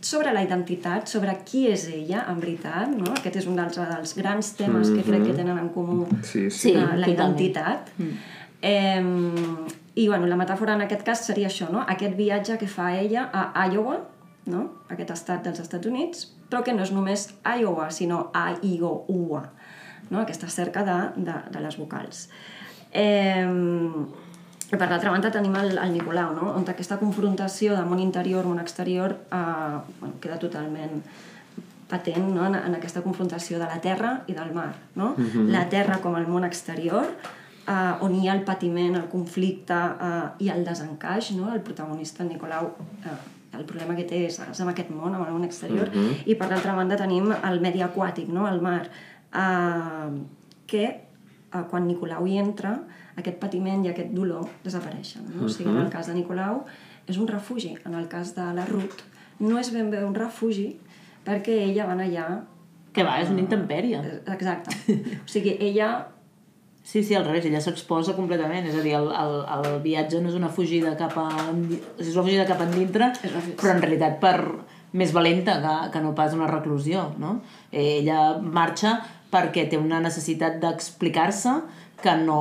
sobre la identitat, sobre qui és ella, en veritat, no? Aquest és un dels, dels grans temes mm -hmm. que crec que tenen en comú sí, sí. la, la identitat. Mm. Eh, I bueno, la metàfora en aquest cas seria això, no? aquest viatge que fa ella a Iowa, no? aquest estat dels Estats Units, però que no és només Iowa, sinó Iowa, no? aquesta cerca de, de, de les vocals. Eh, per l'altra banda tenim el, el Nicolau, no? on aquesta confrontació de món interior, món exterior, eh, bueno, queda totalment patent no? en, en aquesta confrontació de la terra i del mar. No? Uh -huh. La terra com el món exterior, eh, on hi ha el patiment, el conflicte eh, i el desencaix, no? el protagonista, el Nicolau, eh, el problema que té és, és amb aquest món, amb el món exterior, uh -huh. i per l'altra banda tenim el medi aquàtic, no? el mar, eh, que eh, quan Nicolau hi entra, aquest patiment i aquest dolor desapareixen. No? Uh -huh. O sigui, en el cas de Nicolau és un refugi, en el cas de la Ruth no és ben bé un refugi perquè ella va allà... Que va, és una intempèrie. Exacte. O sigui, ella Sí, sí, al revés, ella s'exposa completament, és a dir, el, el, el viatge no és una fugida cap a... és una fugida cap endintre, però en realitat per més valenta que, que no pas una reclusió, no? Ella marxa perquè té una necessitat d'explicar-se que no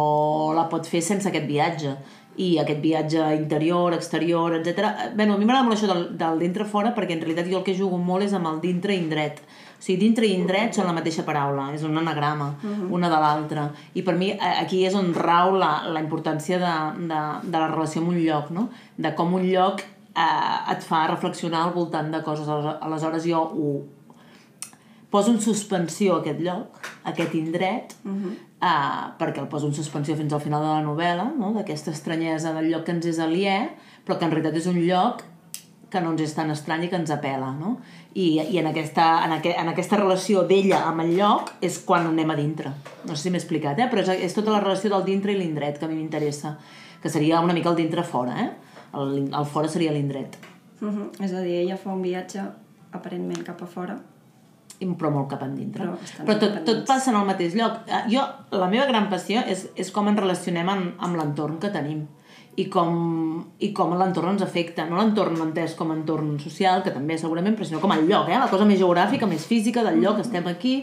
la pot fer sense aquest viatge i aquest viatge interior, exterior, etc. Bé, a mi m'agrada molt això del, del dintre-fora perquè en realitat jo el que jugo molt és amb el dintre-indret. O sigui, dintre i indret són la mateixa paraula, és un anagrama, uh -huh. una de l'altra. I per mi aquí és on rau la, la importància de, de, de la relació amb un lloc, no? De com un lloc eh, et fa reflexionar al voltant de coses. Aleshores jo ho poso en suspensió aquest lloc, aquest indret, uh -huh. eh, perquè el poso en suspensió fins al final de la novel·la, no? d'aquesta estranyesa del lloc que ens és aliè, però que en realitat és un lloc que no ens és tan estrany i que ens apela, no? I, i en, aquesta, en, aqu en aquesta relació d'ella amb el lloc és quan anem a dintre. No sé si m'he explicat, eh? però és, és tota la relació del dintre i l'indret que a mi m'interessa, que seria una mica el dintre-fora, eh? El, el fora seria l'indret. Uh -huh. És a dir, ella fa un viatge aparentment cap a fora, però molt cap endintre. Però, però tot, tot passa en el mateix lloc. Eh, jo, la meva gran passió és, és com ens relacionem amb, amb l'entorn que tenim i com, i com l'entorn ens afecta. No l'entorn entès com a entorn social, que també segurament, però sinó com el lloc, eh? la cosa més geogràfica, més física del lloc, estem aquí.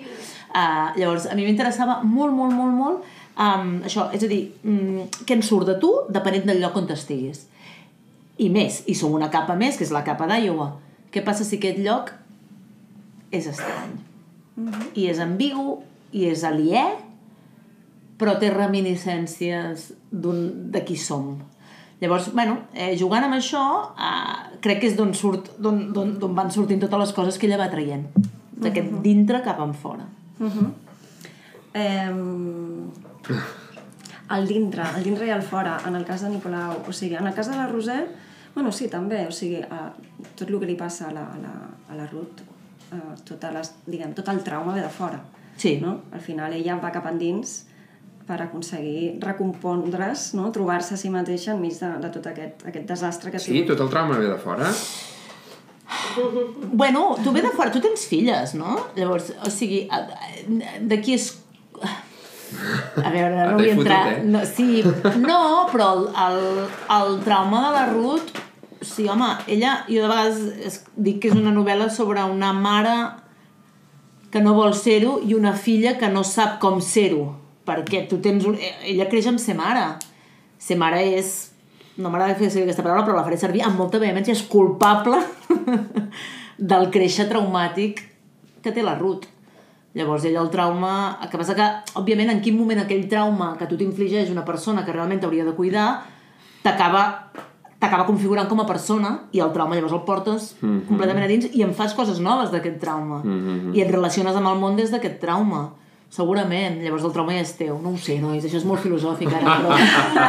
Uh, llavors, a mi m'interessava molt, molt, molt, molt um, això, és a dir, um, què en surt de tu depenent del lloc on estiguis. I més, i som una capa més, que és la capa d'Iowa. Què passa si aquest lloc és estrany? Mm -hmm. I és ambigu, i és aliè, però té reminiscències de qui som Llavors, bueno, eh, jugant amb això, eh, crec que és d'on surt, d'on van sortint totes les coses que ella va traient. D'aquest uh -huh. dintre cap en fora. Uh -huh. eh, el dintre, el dintre i el fora, en el cas de Nicolau, o sigui, en el cas de la Roser, bueno, sí, també, o sigui, eh, tot el que li passa a la, a la, a la Ruth, eh, tota les, diguem, tot el trauma ve de fora. Sí. No? Al final ella va cap endins per aconseguir recompondre's, no? trobar-se a si mateixa enmig de, de tot aquest, aquest desastre que ha sigut. Sí, tot el trauma ve de fora. Bueno, tu ve de fora, tu tens filles, no? Llavors, o sigui, de qui és... A veure, no vull entrar... Fotut, eh? no, sí, no, però el, el, el trauma de la Ruth... Sí, home, ella, jo de vegades es, dic que és una novel·la sobre una mare que no vol ser-ho i una filla que no sap com ser-ho perquè tu tens un... ella creix amb ser mare ser mare és no m'agrada fer servir aquesta paraula però la faré servir amb molta vehemència és culpable del créixer traumàtic que té la Ruth llavors ella el trauma el que passa que òbviament en quin moment aquell trauma que tu t'infligeix una persona que realment t'hauria de cuidar t'acaba t'acaba configurant com a persona i el trauma llavors el portes mm -hmm. completament a dins i en fas coses noves d'aquest trauma. Mm -hmm. I et relaciones amb el món des d'aquest trauma. Segurament. Llavors el trauma ja és teu. No ho sé, nois, això és molt filosòfic ara, però...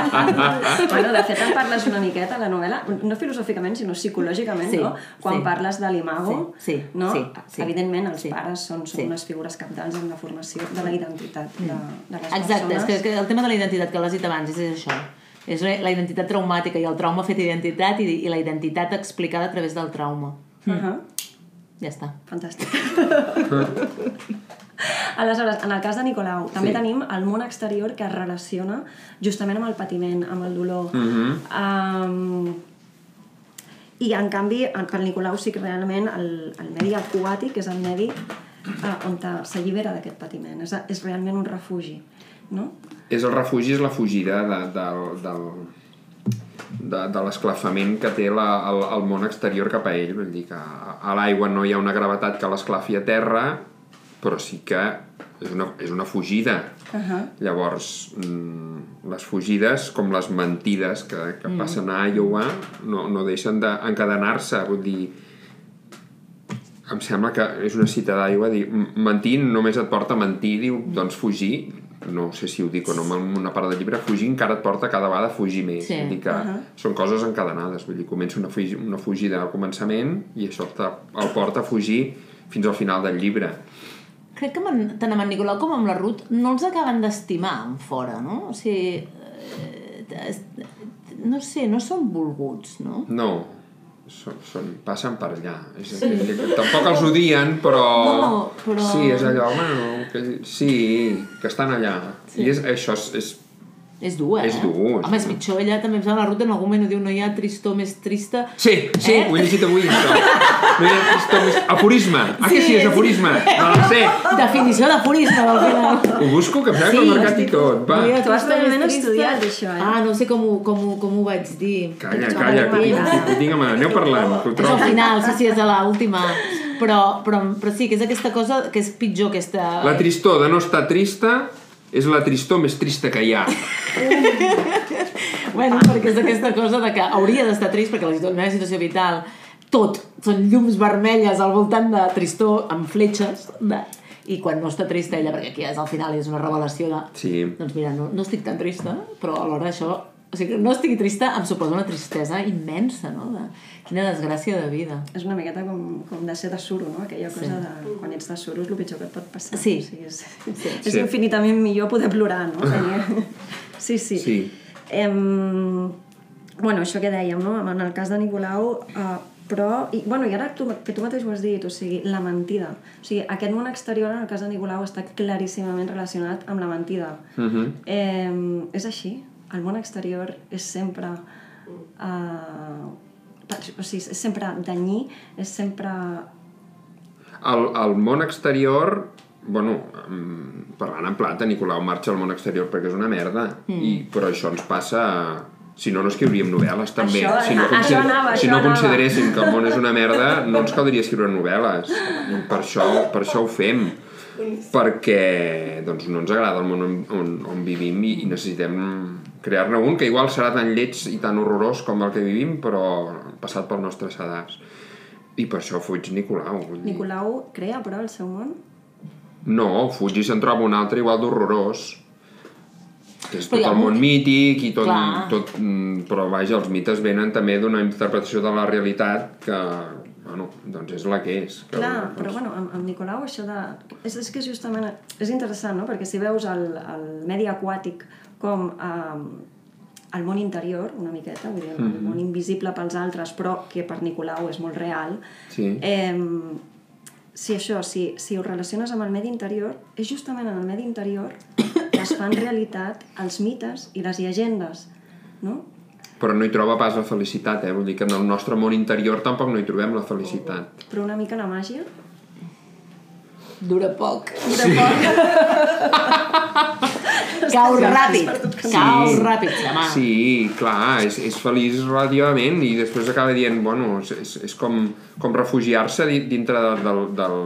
bueno, de fet, en parles una miqueta a la novel·la, no filosòficament, sinó psicològicament, Sí, no? Quan sí. parles de l'imago, Sí, sí, no? sí, sí. Evidentment, els Sí, pares són, són sí. Mm. unes figures capdals en la formació de la identitat de, de les Exacte, és persones. que, que el tema de la identitat que l'has dit abans és, és això. És la la identitat traumàtica i el trauma fet identitat i, i la identitat explicada a través del trauma. Uh -huh. Ja està. Fantàstic. Aleshores, en el cas de Nicolau, també Sí. tenim el món exterior que es relaciona justament amb el patiment, amb el dolor. Mhm. um, I, en canvi, en- per Nicolau sí que realment el, el medi aquàtic és el medi uh, on s'allibera d'aquest patiment. És, és realment un refugi, no? És el refugi, és la fugida de, de, del, de, de l'esclafament que té la, el, el món exterior cap a ell. Vull dir que a, a l'aigua no hi ha una gravetat que l'esclafi a terra, però sí que és una, és una fugida. Uh -huh. Llavors, mm, les fugides, com les mentides que, que mm. passen a Iowa, no, no deixen d'encadenar-se. Vull dir, em sembla que és una cita d'Iowa, dir, "M- mentir només et porta a mentir, diu, doncs fugir, no sé si ho dic o no en una part del llibre, fugir encara et porta cada vegada a fugir més. Sí. Vull dir que són coses encadenades. Vull dir, comença una, fugi, una fugida al començament i això te, el porta a fugir fins al final del llibre. Crec que amb, tant amb en Nicolau com amb la Ruth no els acaben d'estimar en fora, no? O sigui, eh, no sé, no són volguts, no? No, són, són, passen per allà. És a dir, que tampoc els odien, però... No, però- Sí, és allò, bueno, que, sí, que estan allà. Sí. I és, això és, és És dur, eh? És dur, és Home, és dur. pitjor, ella també em sembla la Ruth en algun moment ho diu, no hi ha tristor més trista. Sí, sí, Eh? ho he llegit avui, això. No hi ha tristor més... Aforisme! Ah, que Sí, sí, és sí. aforisme! No ho sé. Definició d'aforisme del final. Ho busco, que em sembla que Sí, ho he marcat i tot. Va, Tu has trista. estudiat això, eh? Ah, no sé com ho, com ho, com ho vaig dir. calla, calla, que, marina. que, digue'm, aneu parlant, que ho És al trobo. final, sí, sí, és a l'última. Però, però, però sí, que és aquesta cosa que és pitjor, aquesta... La tristor de no estar trista és la tristor més trista que hi ha. Bueno, perquè és aquesta cosa de que hauria d'estar trist perquè la meva situació vital tot són llums vermelles al voltant de tristor amb fletxes de... i quan no està trista ella, perquè aquí és al final és una revelació de... Sí. Doncs mira, no, no estic tan trista, però alhora això... O sigui, no estigui trista em suposa una tristesa immensa, no? De, quina desgràcia de vida. És una miqueta com, com de ser de suro, no? Aquella cosa de quan ets de suro és el pitjor que et pot passar. Sí. O sigui, és, Sí. és Sí. infinitament millor poder plorar, no? Sí, sí. Sí. Em, bueno, això que dèiem, no? En el cas de Nicolau, uh, però... I, bueno, i ara tu, que tu mateix ho has dit, o sigui, la mentida. O sigui, aquest món exterior, en el cas de Nicolau, està claríssimament relacionat amb la mentida. Uh -huh. eh, és així. El món exterior és sempre... Uh, o sigui, és sempre danyí, és sempre... El, el món exterior bueno, parlant en plata, Nicolau marxa al món exterior perquè és una merda, mm. I, però això ens passa... Si no, no escriuríem novel·les, també. Això- si no, això consider- anava, si no anava. consideréssim que el món és una merda, no ens caldria escriure novel·les. I per això, per això ho fem. Perquè doncs, no ens agrada el món on, on, on vivim i, i necessitem crear-ne un que igual serà tan lleig i tan horrorós com el que vivim, però passat pel nostre sedàs. I per això fuig Nicolau. Nicolau crea, però, el seu món? No, fuig i se'n troba un altre igual d'horrorós. Que és Però tot el món un- mític i tot, Clar. tot... mm, Però vaja, els mites venen també d'una interpretació de la realitat que, bueno, doncs és la que és. Que, Clar, doncs, però bueno, amb, amb Nicolau això de... És, és que justament... És interessant, no? Perquè si veus el, el medi aquàtic com eh, el món interior, una miqueta, vull dir, el, el món invisible pels altres, però que per Nicolau és molt real, Sí. eh, si això, si, si ho relaciones amb el medi interior, és justament en el medi interior que es fan realitat els mites i les llegendes, no? Però no hi troba pas la felicitat, eh? Vull dir que en el nostre món interior tampoc no hi trobem la felicitat. Però una mica la màgia. Dura poc. De poc. Cau ràpid. Cau Sí. ràpid, home. Sí, clar, és, és feliç relativament i després acaba dient, bueno, és, és, és com, com refugiar-se di- dintre de, del, del,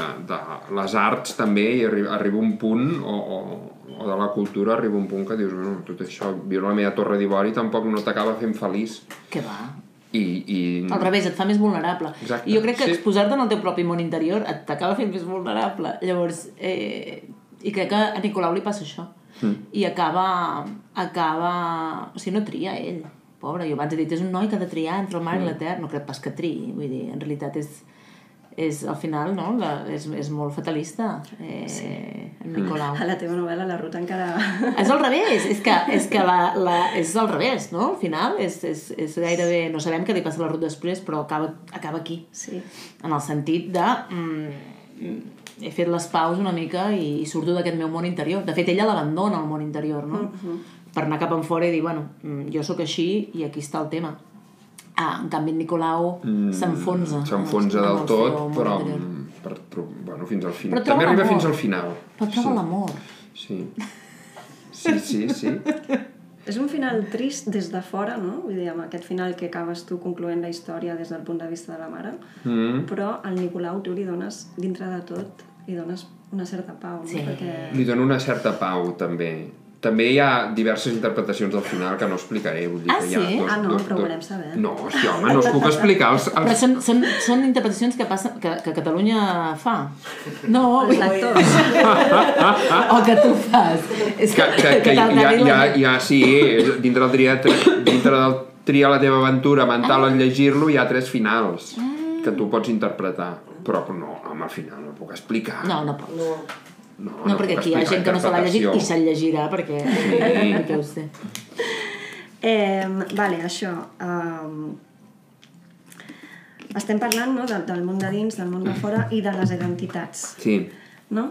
de, de les arts també i arri, arriba un punt o, o, o de la cultura arriba un punt que dius, bueno, tot això, viure a la meva torre d'Ivori tampoc no t'acaba fent feliç. Què va? I, i... Al revés, et fa més vulnerable. Exacte, I jo crec que sí. exposar-te en el teu propi món interior et t'acaba fent més vulnerable. Llavors, eh, i crec que a Nicolau li passa això. Mm. I acaba, acaba... O sigui, no tria ell. Pobre, jo abans he dit, és un noi que ha de triar entre el mar i la terra. No crec pas que triï. Vull dir, en realitat és, és al final, no? La, és, és molt fatalista, eh, sí. en Nicolau. A la teva novel·la la Ruth encara... És al revés, és que, és que la, la, és al revés, no? Al final és, és, és gairebé... No sabem què li passa a la Ruth després, però acaba, acaba aquí. Sí. En el sentit de... Mm, he fet les paus una mica i, i surto d'aquest meu món interior. De fet, ella l'abandona, el món interior, no? Uh -huh. Per anar cap en fora i dir, bueno, mm, jo sóc així i aquí està el tema. Ah, en canvi, en Nicolau mm, s'enfonsa. S'enfonsa en el- del el tot, però mm, per, bueno, fins al final. També arriba fins al final. Però troba sí. l'amor. Sí. Sí, sí, sí. És un final trist des de fora, no? Vull dir, amb aquest final que acabes tu concloent la història des del punt de vista de la mare, Mm. però al Nicolau tu li dones, dintre de tot, li dones una certa pau, no? Sí. Perquè... Li dona una certa pau, també. També hi ha diverses interpretacions del final que no explicaré. Vull dir Ah, que hi ha sí? dos, Ah, no, dos, però ho dos... volem saber. No, hòstia, home, no us puc explicar els... Però els... són, són, són interpretacions que, passen, que, que Catalunya fa. No, Els lectors. o que tu fas. És Que, que, que hi, te'l ha, hi, ha, hi ha, sí, dintre del triar, dintre del triar la teva aventura mental en llegir-lo hi ha tres finals que tu pots interpretar. Però no, home, al final no puc explicar. No, no pot. No. No, No, perquè aquí hi ha gent que no se l'ha llegit i se'l llegirà perquè... perquè ho sé. Eh, vale, això. Um, estem parlant no, del, del món de dins, del món de fora i de les identitats, Sí. no?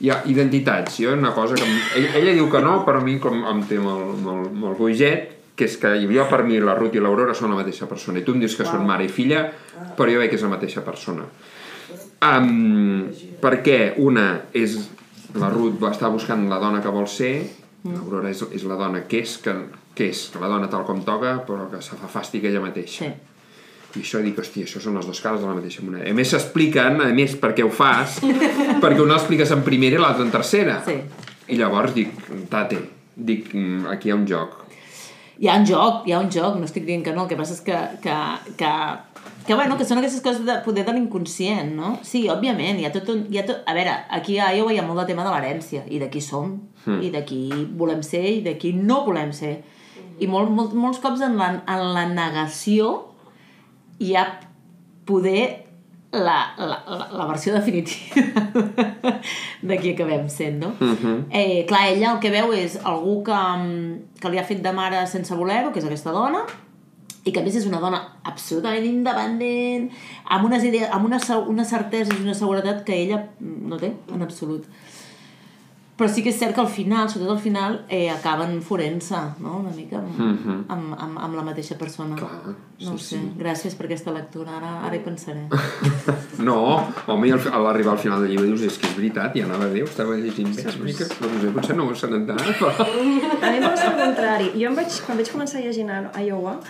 Hi ha identitats. Jo una cosa que... em- Ella, ella diu que no, però a mi com em té molt, molt, molt boiget, que és que jo per mi la Ruth i l'Aurora són la mateixa persona. I tu em dius que són mare i filla, però jo veig que és la mateixa persona. Um, perquè una és... La Ruth va estar buscant la dona que vol ser, l'Aurora és, és la dona que és, que, que és la dona tal com toca, però que se fa fàstic ella mateixa. Sí. I això dic, hòstia, això són les dues cares de la mateixa moneda. A més, s'expliquen, a més, per què ho fas, perquè una l'expliques en primera i l'altra en tercera. Sí. I llavors dic, tate, dic, mm, aquí hi ha un joc. Hi ha un joc, hi ha un joc, no estic dient que no, el que passa és que, que, que, que, bueno, que són aquestes coses de poder de l'inconscient, no? Sí, òbviament, hi ha tot un... Hi ha tot... A veure, aquí a Iowa hi ha molt de tema de l'herència, i de qui som, mm. i de qui volem ser, i de qui no volem ser. I molt, molt, molts cops en la, en la negació hi ha poder la, la, la, la versió definitiva de qui acabem sent, no? Uh -huh. eh, clar, ella el que veu és algú que, mm, que li ha fet de mare sense voler-ho, que és aquesta dona, i que a més és una dona absolutament independent, amb, unes idees, amb una, una certesa i una seguretat que ella no té en absolut. Però sí que és cert que al final, sobretot al final, eh, acaben forent-se, no?, una mica amb, mm -hmm. amb, amb, amb la mateixa persona. Clar, no ho sí, sé, gràcies per aquesta lectura, ara, ara hi pensaré. No, home, i al, a l'arribar al final del llibre dius, és que és veritat, i anava a dir, ho estava llegint bé, una mica, però potser, potser no ho s'han enterat, però... A mi em passa el contrari. Jo em vaig, quan vaig començar a llegir a Iowa,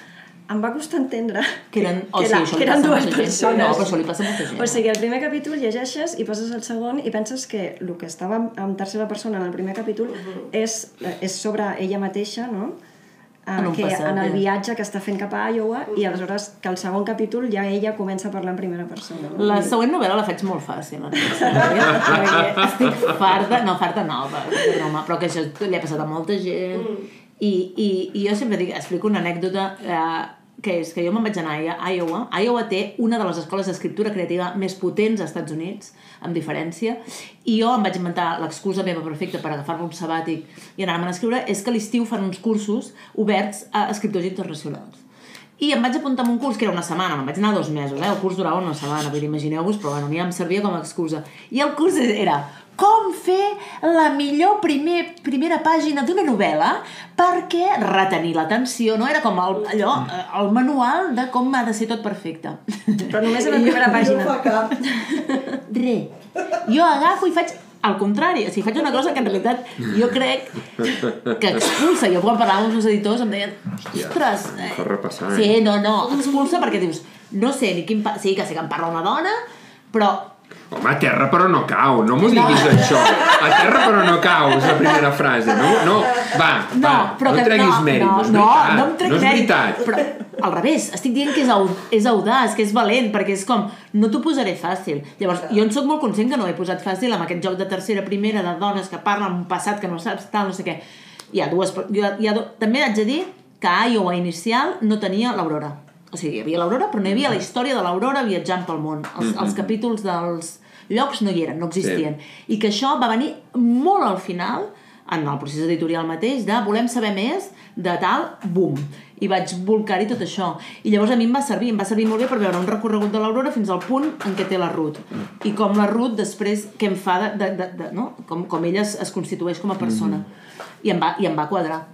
em va costar entendre Que eren, o que, això que eren dues gent. persones. No, però això li passa molta gent. O sigui, el primer capítol llegeixes i passes al segon i penses que el que estava en- en tercera persona en el primer capítol és, és sobre ella mateixa, no? Eh, En que passat, en el ja. viatge que està fent cap a Iowa i aleshores que al segon capítol ja ella comença a parlar en primera persona. No? La següent novel·la la faig molt fàcil, estic farta, no, farta no, però, broma, però que això li ha passat a molta gent, i, i, i jo sempre dic, explico una anècdota eh, que és que jo me'n vaig anar a Iowa. Iowa té una de les escoles d'escriptura creativa més potents als Estats Units, amb diferència, i jo em vaig inventar l'excusa meva perfecta per agafar-me un sabàtic i anar-me'n a escriure, és que a l'estiu fan uns cursos oberts a escriptors internacionals. I em vaig apuntar a un curs que era una setmana, me'n vaig anar dos mesos, eh? el curs durava una setmana, vull dir, imagineu-vos, però bueno, a mi em servia com a excusa. I el curs era com fer la millor primer, primera pàgina d'una novel·la perquè retenir l'atenció, no? Era com el, allò, eh, el manual de com ha de ser tot perfecte. Però només en la primera No pàgina. fa cap. Re. Jo agafo i faig al contrari, o sigui, faig una cosa que en realitat jo crec que expulsa. Jo quan parlava amb els editors em deien, ostres... fa repassar, Sí, eh?" no, no, expulsa perquè dius, no sé ni quin... Pa... Sí, que sé que em parla una dona, però Home, a terra però no cau, no m'ho diguis això. A terra però no cau, és la primera frase. No, no, va, No, va, però no que treguis no, mèrit, no, no, és no, veritat. no em no és veritat. Però al revés, estic dient que és, au, és audaç, que és valent, perquè és com, no t'ho posaré fàcil. Llavors, jo en sóc molt conscient que no ho he posat fàcil amb aquest joc de tercera, primera, de dones que parlen un passat que no saps, tal, no sé què. Hi ha dues... Hi ha, hi ha do... També haig de dir que a Iowa inicial no tenia l'Aurora. O sigui, hi havia l'Aurora, però no hi havia la història de l'Aurora viatjant pel món. Els, els capítols dels llocs no hi eren, no existien. I que això va venir molt al final, en el procés editorial mateix, de volem saber més, de tal, bum. I vaig volcar-hi tot això. I llavors a mi em va servir, em va servir molt bé per veure un recorregut de l'Aurora fins al punt en què té la Ruth. I com la Ruth després, què em fa de, de, de, de no? com, com ella es, es constitueix com a persona. I, em va, I em va quadrar.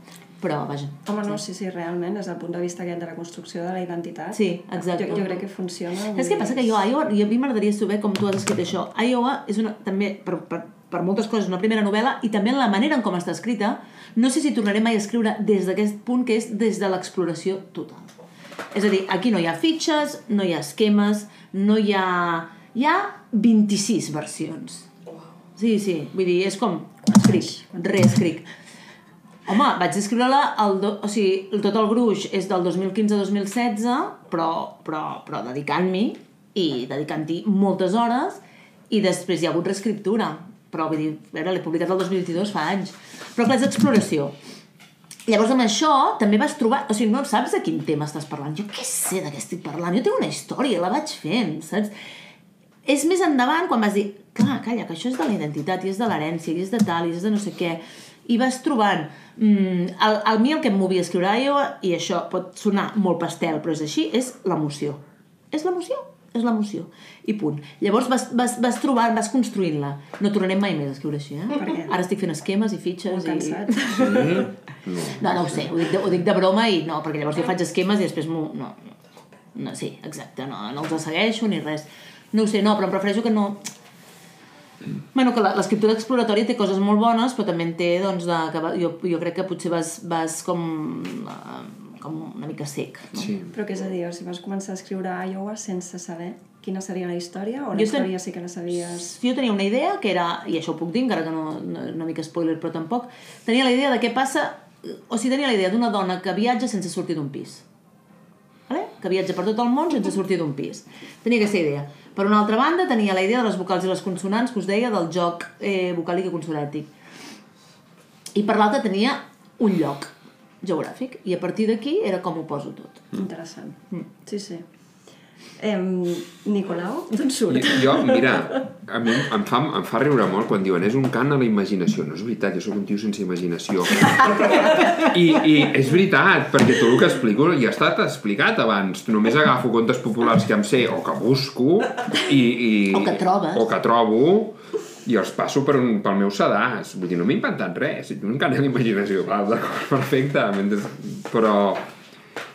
Però, vaja. Home, no, sí, sí, realment, des del punt de vista aquest de la construcció de la identitat, Sí, exacte. jo, jo crec que funciona. Saps què passa? Que jo a Iowa, i a mi m'agradaria saber com tu has escrit això. Iowa és una, també, per, per, per moltes coses, una primera novel·la i també en la manera en com està escrita, no sé si tornaré mai a escriure des d'aquest punt que és des de l'exploració total. És a dir, aquí no hi ha fitxes, no hi ha esquemes, no hi ha... Hi ha 26 versions. Sí, sí, vull dir, és com escric, reescric. Home, vaig escriure-la, o sigui, tot el gruix és del 2015-2016, però, però, però dedicant-m'hi i dedicant-hi moltes hores, i després hi ha hagut reescriptura. Però, vull dir, a veure, l'he publicat el 2022, fa anys. Però clar, és exploració. Llavors, amb això, també vas trobar... O sigui, no saps de quin tema estàs parlant. Jo què sé de què estic parlant? Jo tinc una història, la vaig fent, saps? És més endavant quan vas dir, clar, calla, que això és de la identitat, i és de l'herència, i és de tal, i és de no sé què. I vas trobant... Mm, el, el mi el que em movia a escriure Iowa, i això pot sonar molt pastel, però és així, és l'emoció. És l'emoció, és l'emoció. I punt. Llavors vas, vas, vas trobant, vas construint-la. No tornarem mai més a escriure així, eh? Per què? Ara estic fent esquemes i fitxes Molt i... cansat. Sí? No, no ho sé, ho dic de, ho dic de broma i no, perquè llavors jo faig esquemes i després. No, no, no, sí, exacte, no, no els segueixo ni res. No ho sé, no, però em prefereixo que no... Bueno, que la- l'escriptura exploratòria té coses molt bones, però també en té, doncs, de, que va- jo, jo crec que potser vas, vas com, eh, com una mica sec. No? Sí. Però què és a dir, o si vas començar a escriure Iowa sense saber quina seria la història, o la Jo ten- història sí que la sabies... Jo tenia una idea que era, i això ho puc dir, encara que no, no una mica spoiler, però tampoc, tenia la idea de què passa, o sigui, tenia la idea d'una dona que viatja sense sortir d'un pis. Vale? Que viatja per tot el món sense sortir d'un pis. Tenia aquesta idea. Per una altra banda, tenia la idea de les vocals i les consonants, que us deia, del joc eh, vocàlic i consonàntic. I per l'altra tenia un lloc geogràfic. I a partir d'aquí era com ho poso tot. Interessant. Sí, sí. Em, Nicolau, d'on surt? Jo, jo, mira, a mi em fa, em fa riure molt quan diuen és un cant a la imaginació. No és veritat, jo sóc un tio sense imaginació. I, I és veritat, perquè tot el que explico ja ha estat explicat abans. Només agafo contes populars que em sé o que busco i... i O que trobes. O que trobo i els passo per un, pel meu sedàs. Vull dir, no m'he inventat res. Un cant a la imaginació. Val, d'acord, perfecte. Mentre... Però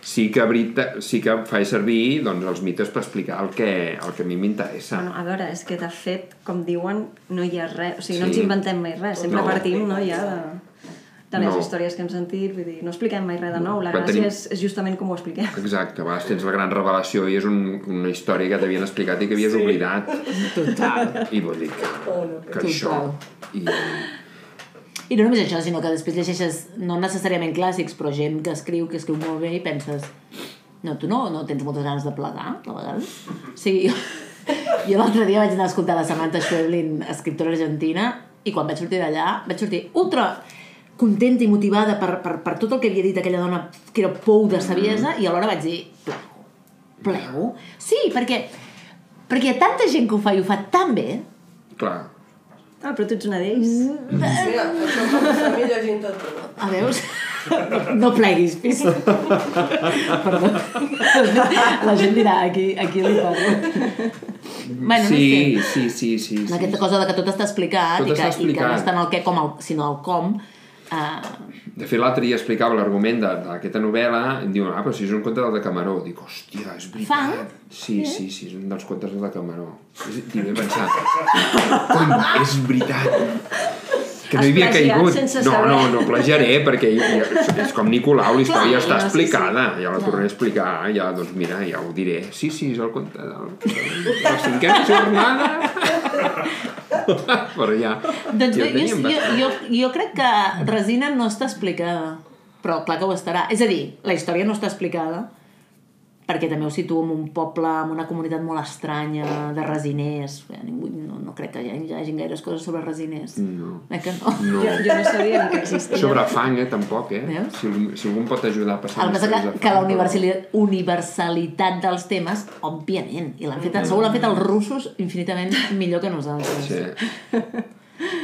sí que, verita, sí que faig servir doncs, els mites per explicar el que, el que a mi m'interessa. Bueno, a veure, és que de fet, com diuen, no hi ha res, o sigui, no Sí. ens inventem mai res, sempre No. partim, no, ja de, de les No. històries que hem sentit, vull dir, no expliquem mai res de nou, la Quan gràcia tenim- és, és justament com ho expliquem. Exacte, a vegades tens la gran revelació i és un, una història que t'havien explicat i que havies sí. oblidat. Total. I vull dir que, Oh, no. que això... I, I no només això, sinó que després llegeixes, no necessàriament clàssics, però gent que escriu, que escriu molt bé i penses no, tu no, no tens moltes ganes de plegar, a vegades? O sigui, jo, l'altre dia vaig anar a escoltar la Samantha Schweblin, escriptora argentina, i quan vaig sortir d'allà, vaig sortir ultra contenta i motivada per, per, per tot el que havia dit aquella dona que era pou de saviesa, i alhora vaig dir, plego, plego? Sí, perquè, perquè hi ha tanta gent que ho fa i ho fa tan bé, clar, Ah, però tu ets una d'ells. Mira, això com llegint tot. no? A veus? No pleguis, pis. Perdó. La gent dirà, aquí, aquí li parlo. Bueno, sí, no sé. sí, sí, sí, sí. Aquesta cosa de que tot està explicat, Tot i, que, està i que explicat. no està en el què com el, sinó el com, uh, De fet, l'altre dia explicava l'argument d'aquesta novel·la em diuen, ah, però si és un conte del de Camaró. Dic, hòstia, és veritat. Fa? Sí, sí, sí, és un dels contes del de Camaró. I vaig pensar, és veritat. Que no hi havia caigut. No, no, no plagiaré, perquè hi- és com Nicolau, la història Clar, està no, sí, explicada. Ja la tornaré a explicar, ja, doncs mira, ja ho diré. Sí, sí, és el conte del... La cinquena jornada... Però ja... Doncs ja ho jo, jo, jo, jo crec que Resina no està explicada, però clar que ho estarà. És a dir, la història no està explicada, perquè també ho situo en un poble, en una comunitat molt estranya de resiners. Bé, Ningú, no, no crec que hi hagi, hi hagi gaires coses sobre resiners. No. Eh que no? No. Jo, jo no sabia que existia. Sobre fang, eh, tampoc, eh? Veus? Si, si algú em pot ajudar a passar El que passa que, de que la universalitat, universalitat dels temes, òbviament, i l'han fet, segur l'han fet els russos infinitament millor que nosaltres. Sí.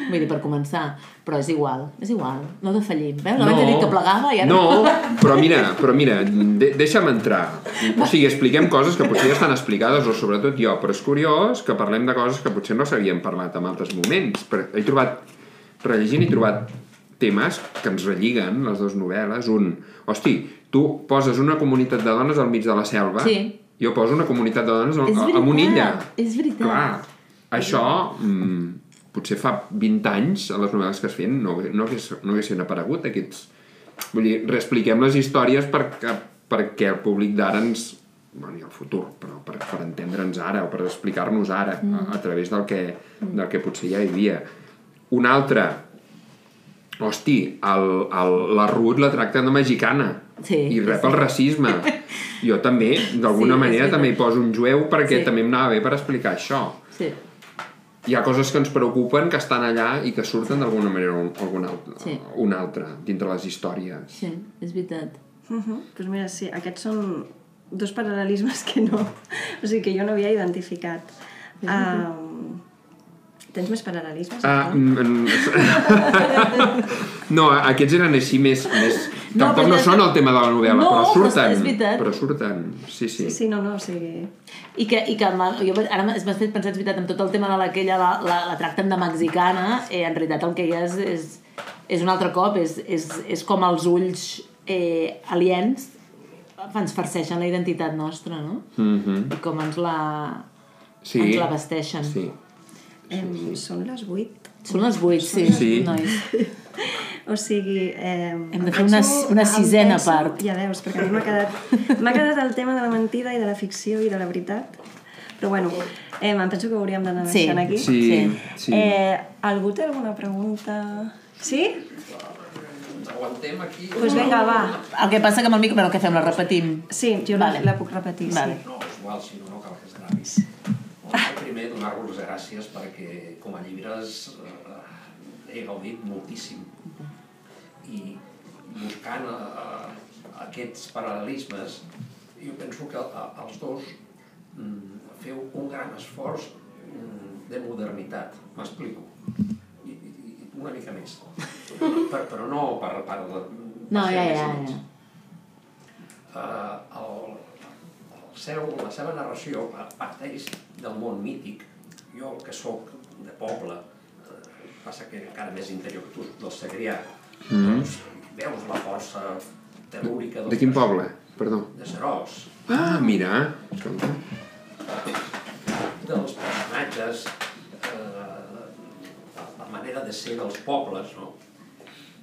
Vull dir, per començar. Però és igual, és igual. No defallim. Veus? Abans he dit que plegava i ara... No, però mira, però mira, de, deixa'm entrar. O sigui, expliquem coses que potser ja estan explicades, o sobretot jo, però és curiós que parlem de coses que potser no s'havien parlat en altres moments. Però he trobat, rellegint, he trobat temes que ens relliguen, les dues novel·les. Un, hosti, tu poses una comunitat de dones al mig de la selva, Sí. jo poso una comunitat de dones a una illa. és veritat. Clar, això mm, potser fa 20 anys a les novel·les que es feien no, no, hagués, no haguessin aparegut aquests... Vull dir, reexpliquem les històries perquè, perquè el públic d'ara ens... Bueno, i el futur, però per, per entendre'ns ara o per explicar-nos ara a, a través del que, del que potser ja hi havia. Un altre, hosti, el, el, la Ruth la tracten de mexicana Sí, i rep sí. el racisme. Jo també, d'alguna Sí, manera, veritat. també hi poso un jueu perquè Sí. també em anava bé per explicar això Sí, hi ha coses que ens preocupen que estan allà i que surten d'alguna manera o alguna altra, Sí. una altra dintre les històries. sí, és veritat. Uh -huh. pues mira, sí, aquests són dos paral·lelismes que no... O sigui, que jo no havia identificat. Um, tens més paral·lelismes? Ah, mm, no, aquests eren així més... més... No, Tampoc però no són el tema de la novel·la, No, però però surten. és veritat. Però surten, sí, sí. Sí, sí, no, no, o sigui... I que, i que jo, ara m'has fet pensar, és veritat, amb tot el tema de la que ella la, la, la tracten de mexicana, eh, en realitat el que hi ha és, és, és un altre cop, és, és, és com els ulls eh, aliens ens farceixen la identitat nostra, no? Mm -hmm. I com ens la, sí. ens la vesteixen. Sí. Em, són les 8. Són les vuit, sí, Sí. nois. O sigui... Eh, Hem de fer una- una sisena part. Ja veus, perquè a mi m'ha quedat, quedat el tema de la mentida i de la ficció i de la veritat. Però bueno, eh, em penso que ho hauríem d'anar Sí. deixant aquí. Sí, Sí. sí. Eh, algú té alguna pregunta? Sí? Aguantem aquí. Doncs pues vinga, va. El que passa que amb el micro... Bueno, què fem? La repetim? Sí, jo Vale. la, la puc repetir, Vale. sí. No, és igual, si no, no cal que es gravi. Bueno, primer, donar-vos gràcies perquè com a llibres eh, he gaudit moltíssim. I buscant eh, aquests paral·lelismes, jo penso que eh, els dos mm, feu un gran esforç mm, de modernitat. M'explico. Una mica més. Per, però no per, per, per No, ja, ja, ja. Eh, el, el seu, la seva narració pa- parteix del món mític. Jo, que sóc de poble, eh, passa que encara més interior que tu, del Segrià, Mm. doncs veus la força telúrica dels De quin poble? Perdó. De Serós. Ah, mira. Escolta. dels personatges, eh, la manera de ser dels pobles, no?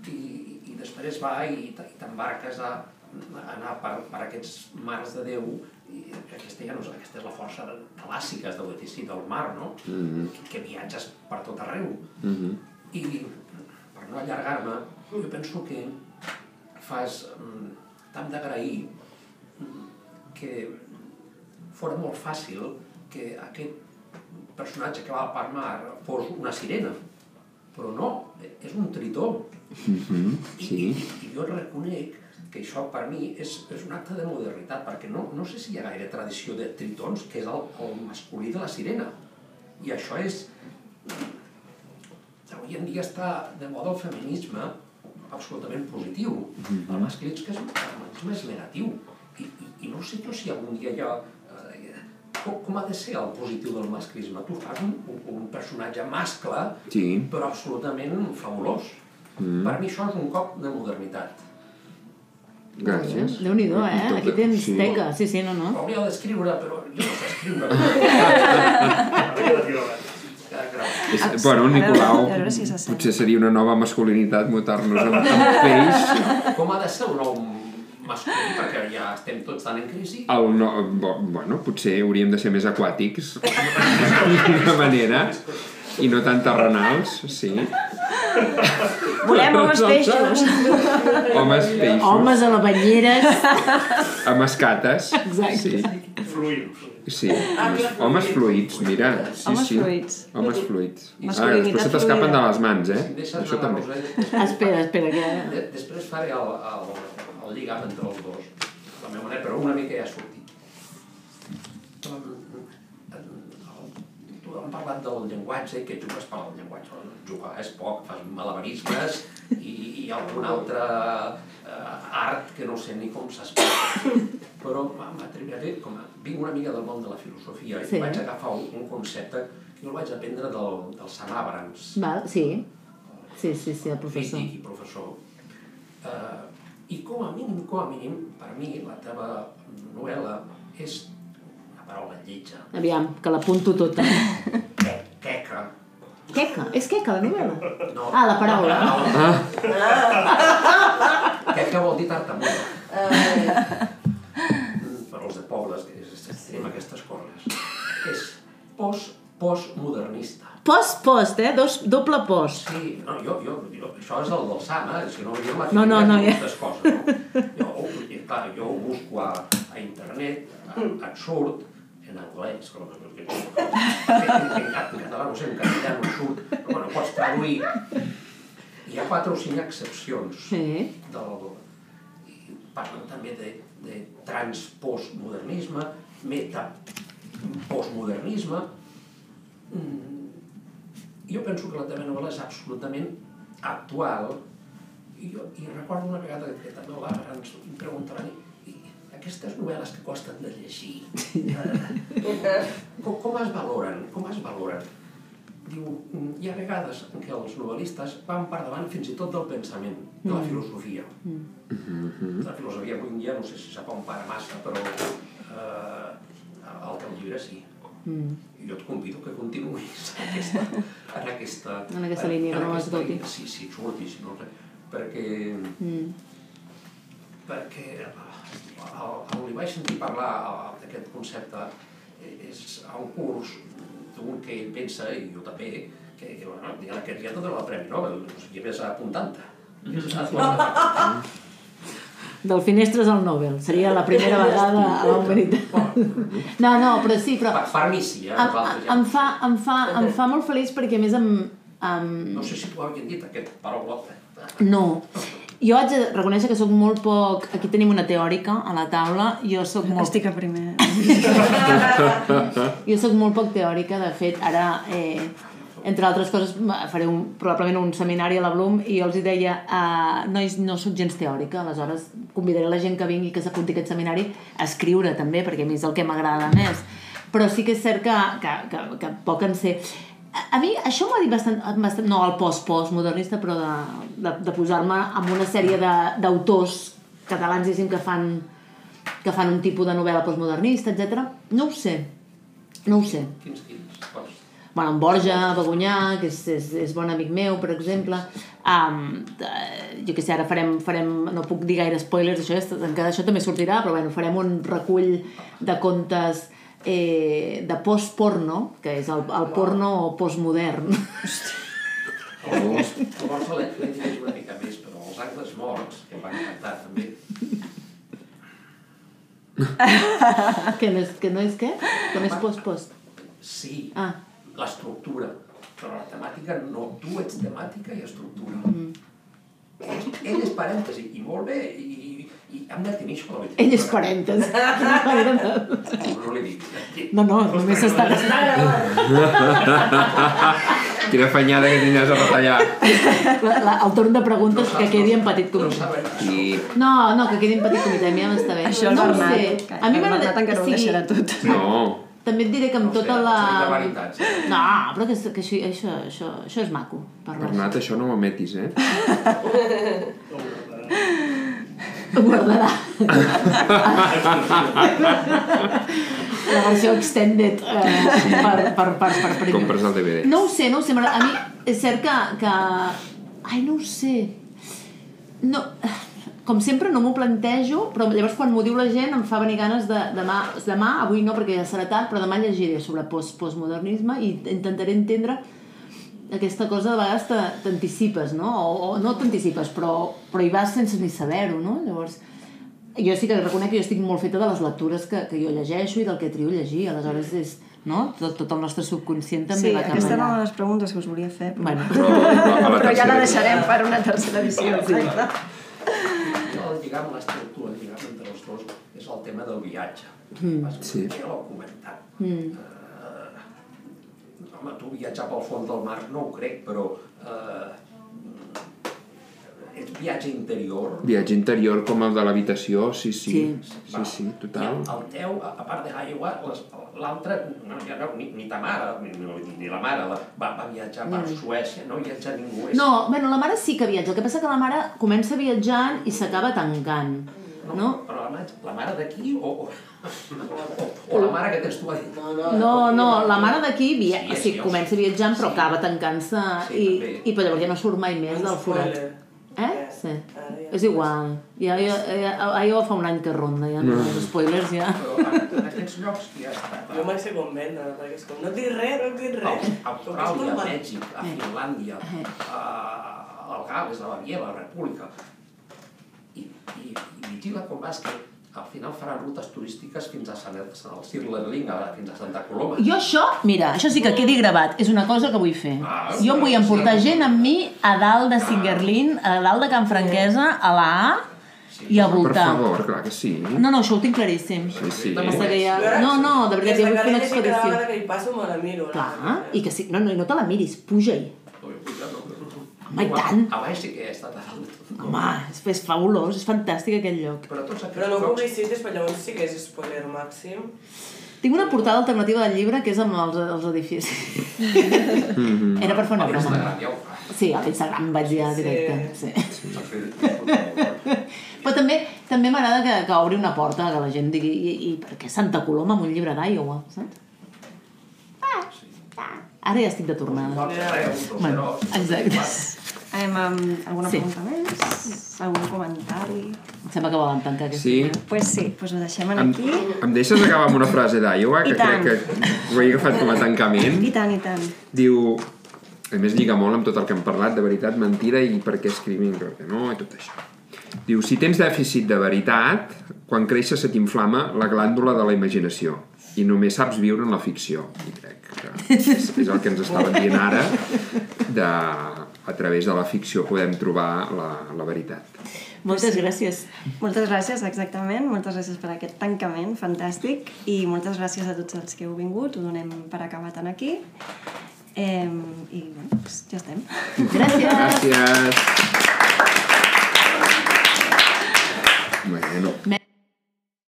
I, i després va i t'embarques a, a anar per, per aquests mars de Déu i que aquesta, ja no és, aquesta és la força es deu dir, sí, del mar, no? Mhm. que, que viatges per tot arreu. Mhm. I per no allargar-me, jo penso que fas mm, tant d'agrair mm, que fora molt fàcil que aquest personatge que va per mar fos una sirena. Però no, és un tritó. Mhm. I, Sí. i, I jo reconec que això per mi és, és un acte de modernitat, perquè no, no sé si hi ha gaire tradició de tritons, que és el, el masculí de la sirena. I això és... Avui en dia està de moda el feminisme absolutament positiu. El masclisme és, el masclisme és negatiu. I, i, I no sé jo si algun dia ja... Eh, com, com ha de ser el positiu del masclisme? Tu fas un, un, un personatge mascle, Sí. però absolutament fabulós. Mm. Per mi això és un cop de modernitat. Gràcies. Déu-n'hi-do, eh? Tot- Aquí tens sí. teca. Sí, sí, no, no. Hauria d'escriure, però jo no sé escriure. És, Ah, bueno, a veure- Nicolau a veure si potser seria una nova masculinitat mutar-nos en, en peix. Com ha de ser un nou masculí, perquè ja estem tots tan en crisi. El no, bo, bueno, potser hauríem de ser més aquàtics, d'alguna manera, i no tan terrenals, sí. Volem homes peixos. Homes peixos, Homes a la banyeres. amb escates. Exacte. Sí, Fluidos. sí. Homes fluids, mira. Sí, Homes sí. fluids. Homes fluids. Ah, Masculinitat després se t'escapen de les mans, eh? Això també. Espera, espera, que... de- després faré el, el, el lligam entre els dos. De la meva manera, però una mica ja ha sortit. Hem parlat del llenguatge i que jugues per al llenguatge. Jugar és poc, fas malabarismes i, i algun altre eh, art que no sé ni com s'explica. Però m'atreviré, com a, vinc una mica del món de la filosofia i Sí. vaig agafar un, un concepte que jo el vaig aprendre del, del Sant Abrams, Val, sí. Sí, sí, sí, el professor. crític i professor. Uh, I com a mínim, com a mínim, per mi, la teva novel·la és paraula lletja. Aviam, que l'apunto tota. Que, queca. Queca? És queca, la novel·la? No, Ah, la paraula. Queca vol dir tartamuda. Eh, Mm, Per als de pobles, que és, tenim aquestes coses. És post, postmodernista. Post, post, eh? Dos, doble post. Sí, no, jo, jo, jo, això és el del Sam, eh? És que no, jo No, no, no, ja. moltes coses, no? Jo, clar, jo ho busco a, a internet, a, et surt en anglès, com que, que, en, català no sé, en castellà no surt, però bueno, pots traduir. Hi ha quatre o cinc excepcions Sí. del... i Parlen també de, de transpostmodernisme, metapostmodernisme. Mm, jo penso que la teva novel·la és absolutament actual i, jo, i recordo una vegada que també ens i aquestes novel·les que costen de llegir, eh, com, com es valoren? Com es valoren? Diu, "Mm, hi ha vegades en què els novel·listes van per davant fins i tot del pensament, de la filosofia. La filosofia avui en dia no sé si s'acompara massa, però eh, el teu llibre sí. Mm. I jo et convido que continuïs en aquesta, en aquesta, En aquesta línia, que no aquesta línia. Sí, sí, et surti, si no, perquè, Mm. Perquè el, el, li vaig sentir parlar eh, d'aquest concepte eh, és a un curs d'un que ell pensa, i jo també, que, que bueno, diuen que ja tot el Premi Nobel, o sigui, ves apuntant-te. Del Finestres al Nobel. Seria la primera vegada a la humanitat. No, no, però sí, però... Sí, eh? Em, em, fa, em, fa, em fa molt feliç perquè a més em... em... No sé si t'ho havien dit, aquest paraulota. No. Jo haig de reconèixer que sóc molt poc... Aquí tenim una teòrica a la taula. Jo sóc molt... Estic a primer. Jo sóc molt poc teòrica, de fet, ara, eh, entre altres coses, faré un, probablement un seminari a la Bloom i jo els hi deia, uh, nois, no sóc gens teòrica, aleshores convidaré la gent que vingui que s'apunti a aquest seminari a escriure també, perquè a mi és el que m'agrada més. Però sí que és cert que, que, que, que poc en sé. A, a mi això m'ho ha dit bastant, bastant, no el post-postmodernista, però de, de, de posar-me amb una sèrie d'autors catalans, diguéssim, que fan que fan un tipus de novel·la postmodernista, etc. No ho sé. No ho sé. Quins, quins? Bueno, en Borja, Begunyà, que és, és, és bon amic meu, per exemple. Um, jo què sé, ara farem, farem, no puc dir gaire spoilers, això, encara això també sortirà, però bueno, farem un recull de contes eh, de post-porno, que és el, el porno postmodern. Llavors, llavors l'he l'he llegit una mica més, però els angles morts, que van encantar també, que, no és, que no és què? Que no és post-post. sí, Ah, l'estructura, però la temàtica no, tu ets temàtica i estructura. Mm. Ell, ell és parèntesi, i molt bé, i, i, hem de tenir això. ell és de... No, no li dic. No, no, només s'està... Quina fanyada que tindràs a retallar. La, la, el torn de preguntes que quedi en petit No comitè. I... No, no, que quedi en petit comitè, a mi ja m'està bé. Això el no ho sé. que A mi m'agrada... Bernat encara ho deixarà tot. No. També et diré que amb No ho sé, tota la... veritats, eh? No, però que, que això, això, això, això és maco, parlar. Bernat, això no ho emetis, eh? Ho guardarà. la versió extended eh, per, per, per, per, per Compres el DVD. No ho sé, no ho sé. A mi és cert que... que... Ai, no ho sé. No, com sempre no m'ho plantejo, però llavors quan m'ho diu la gent em fa venir ganes de demà, demà avui no perquè ja serà tard, però demà llegiré sobre post, postmodernisme i intentaré entendre aquesta cosa de vegades te- t'anticipes, no? O, o no t'anticipes, però, però hi vas sense ni saber-ho, no? Llavors, jo sí que reconec que jo estic molt feta de les lectures que, que jo llegeixo i del que trio llegir, aleshores és, no? Tot, tot el nostre subconscient també Sí, va cap aquesta era una de les preguntes que us volia fer, però, Bueno, Però, la però ja la deixarem per una tercera edició. exacte. El lligam, l'estructura, el lligam entre els dos, és el tema del viatge. Mm. Sí. Ja l'ho comentat. Mm. Home, tu viatjar pel fons del mar no ho crec, però uh, és viatge interior. Viatge interior com el de l'habitació, sí, sí. Sí. Sí, sí, total. I el teu, a part d'Iowa, les- l'altre, no, ja no, ni, ni ta mare, ni, ni, la mare, la, va, va viatjar per Suècia, no viatja ningú. És, no, bueno, la mare sí que viatja, el que passa que la mare comença viatjant i s'acaba tancant, no? Però la, mare- la mare d'aquí o, o, o, o la mare que tens tu a dir? No, no, No, no, la mare d'aquí via... Sí, o sigui, sí, comença viatjant però sí. acaba tancant-se Sí, i, també. i però llavors ja no surt mai més del forat. Eh? Sí. És igual. Ja, ja, ja, ja fa un any que ronda, ja no, els spoilers ja. Però en, aquests llocs ja està. Jo mai sé com vendre, perquè és com, no et dic res, no et dic A res. Austràlia, a Mèxic, a Eh. Finlàndia, Eh. a, al Gales, a Baviera, a la República. I, vigila com vas que al final faran rutes turístiques fins a Sant, Sant el Sirlerling, a- fins a Santa Coloma. Jo això, mira, això sí que quedi gravat, és una cosa que vull fer. Ah, Jo em vull sí. emportar gent amb mi a dalt de Singerlin, a dalt de Can Franquesa, a la A i a Per voltar. favor, clar que sí. No, no, això ho tinc claríssim. Sí, sí. Passa que ja... No, no, de veritat, jo vull fer una Des de expedició. que hi passo me la miro. la Clar, i que sí, no, no, i no te la miris, puja-hi. Home, i tant. A baix sí que he estat a dalt. Home, és, és fabulós, és fantàstic aquell lloc. Però tots aquests Però no ho llocs... publicitis, perquè llavors sí que és spoiler màxim. Tinc una portada alternativa del llibre que és amb els, els edificis. Era per fer una broma. ja ho fa. Sí, a l'Instagram vaig ja Sí. directe. Sí. Fer- Però també també m'agrada que, que obri una porta, que la gent digui i, i per què Santa Coloma amb un llibre d'Iowa, saps? Ah, Ara ja estic de tornada. Igual que Reus, o Bueno, exacte. Anem amb alguna Sí. pregunta més? Algun comentari? Em sembla que volen tancar aquesta. Sí. Doncs pues sí, pues ho deixem Em, aquí. em deixes acabar amb una frase d'Iowa, que I tant. crec que ho he agafat com a tancament? I tant, i tant. Diu, a més lliga molt amb tot el que hem parlat, de veritat, mentira i per què escrivim, crec que no, i tot això. Diu, si tens dèficit de veritat, quan creixes se t'inflama la glàndula de la imaginació i només saps viure en la ficció i crec que és, el que ens estaven dient ara de, a través de la ficció podem trobar la, la veritat moltes gràcies. Moltes gràcies, exactament. Moltes gràcies per aquest tancament fantàstic i moltes gràcies a tots els que heu vingut. Ho donem per acabat en aquí. Eh, I bé, doncs ja estem. Gràcies. Gràcies. Bueno.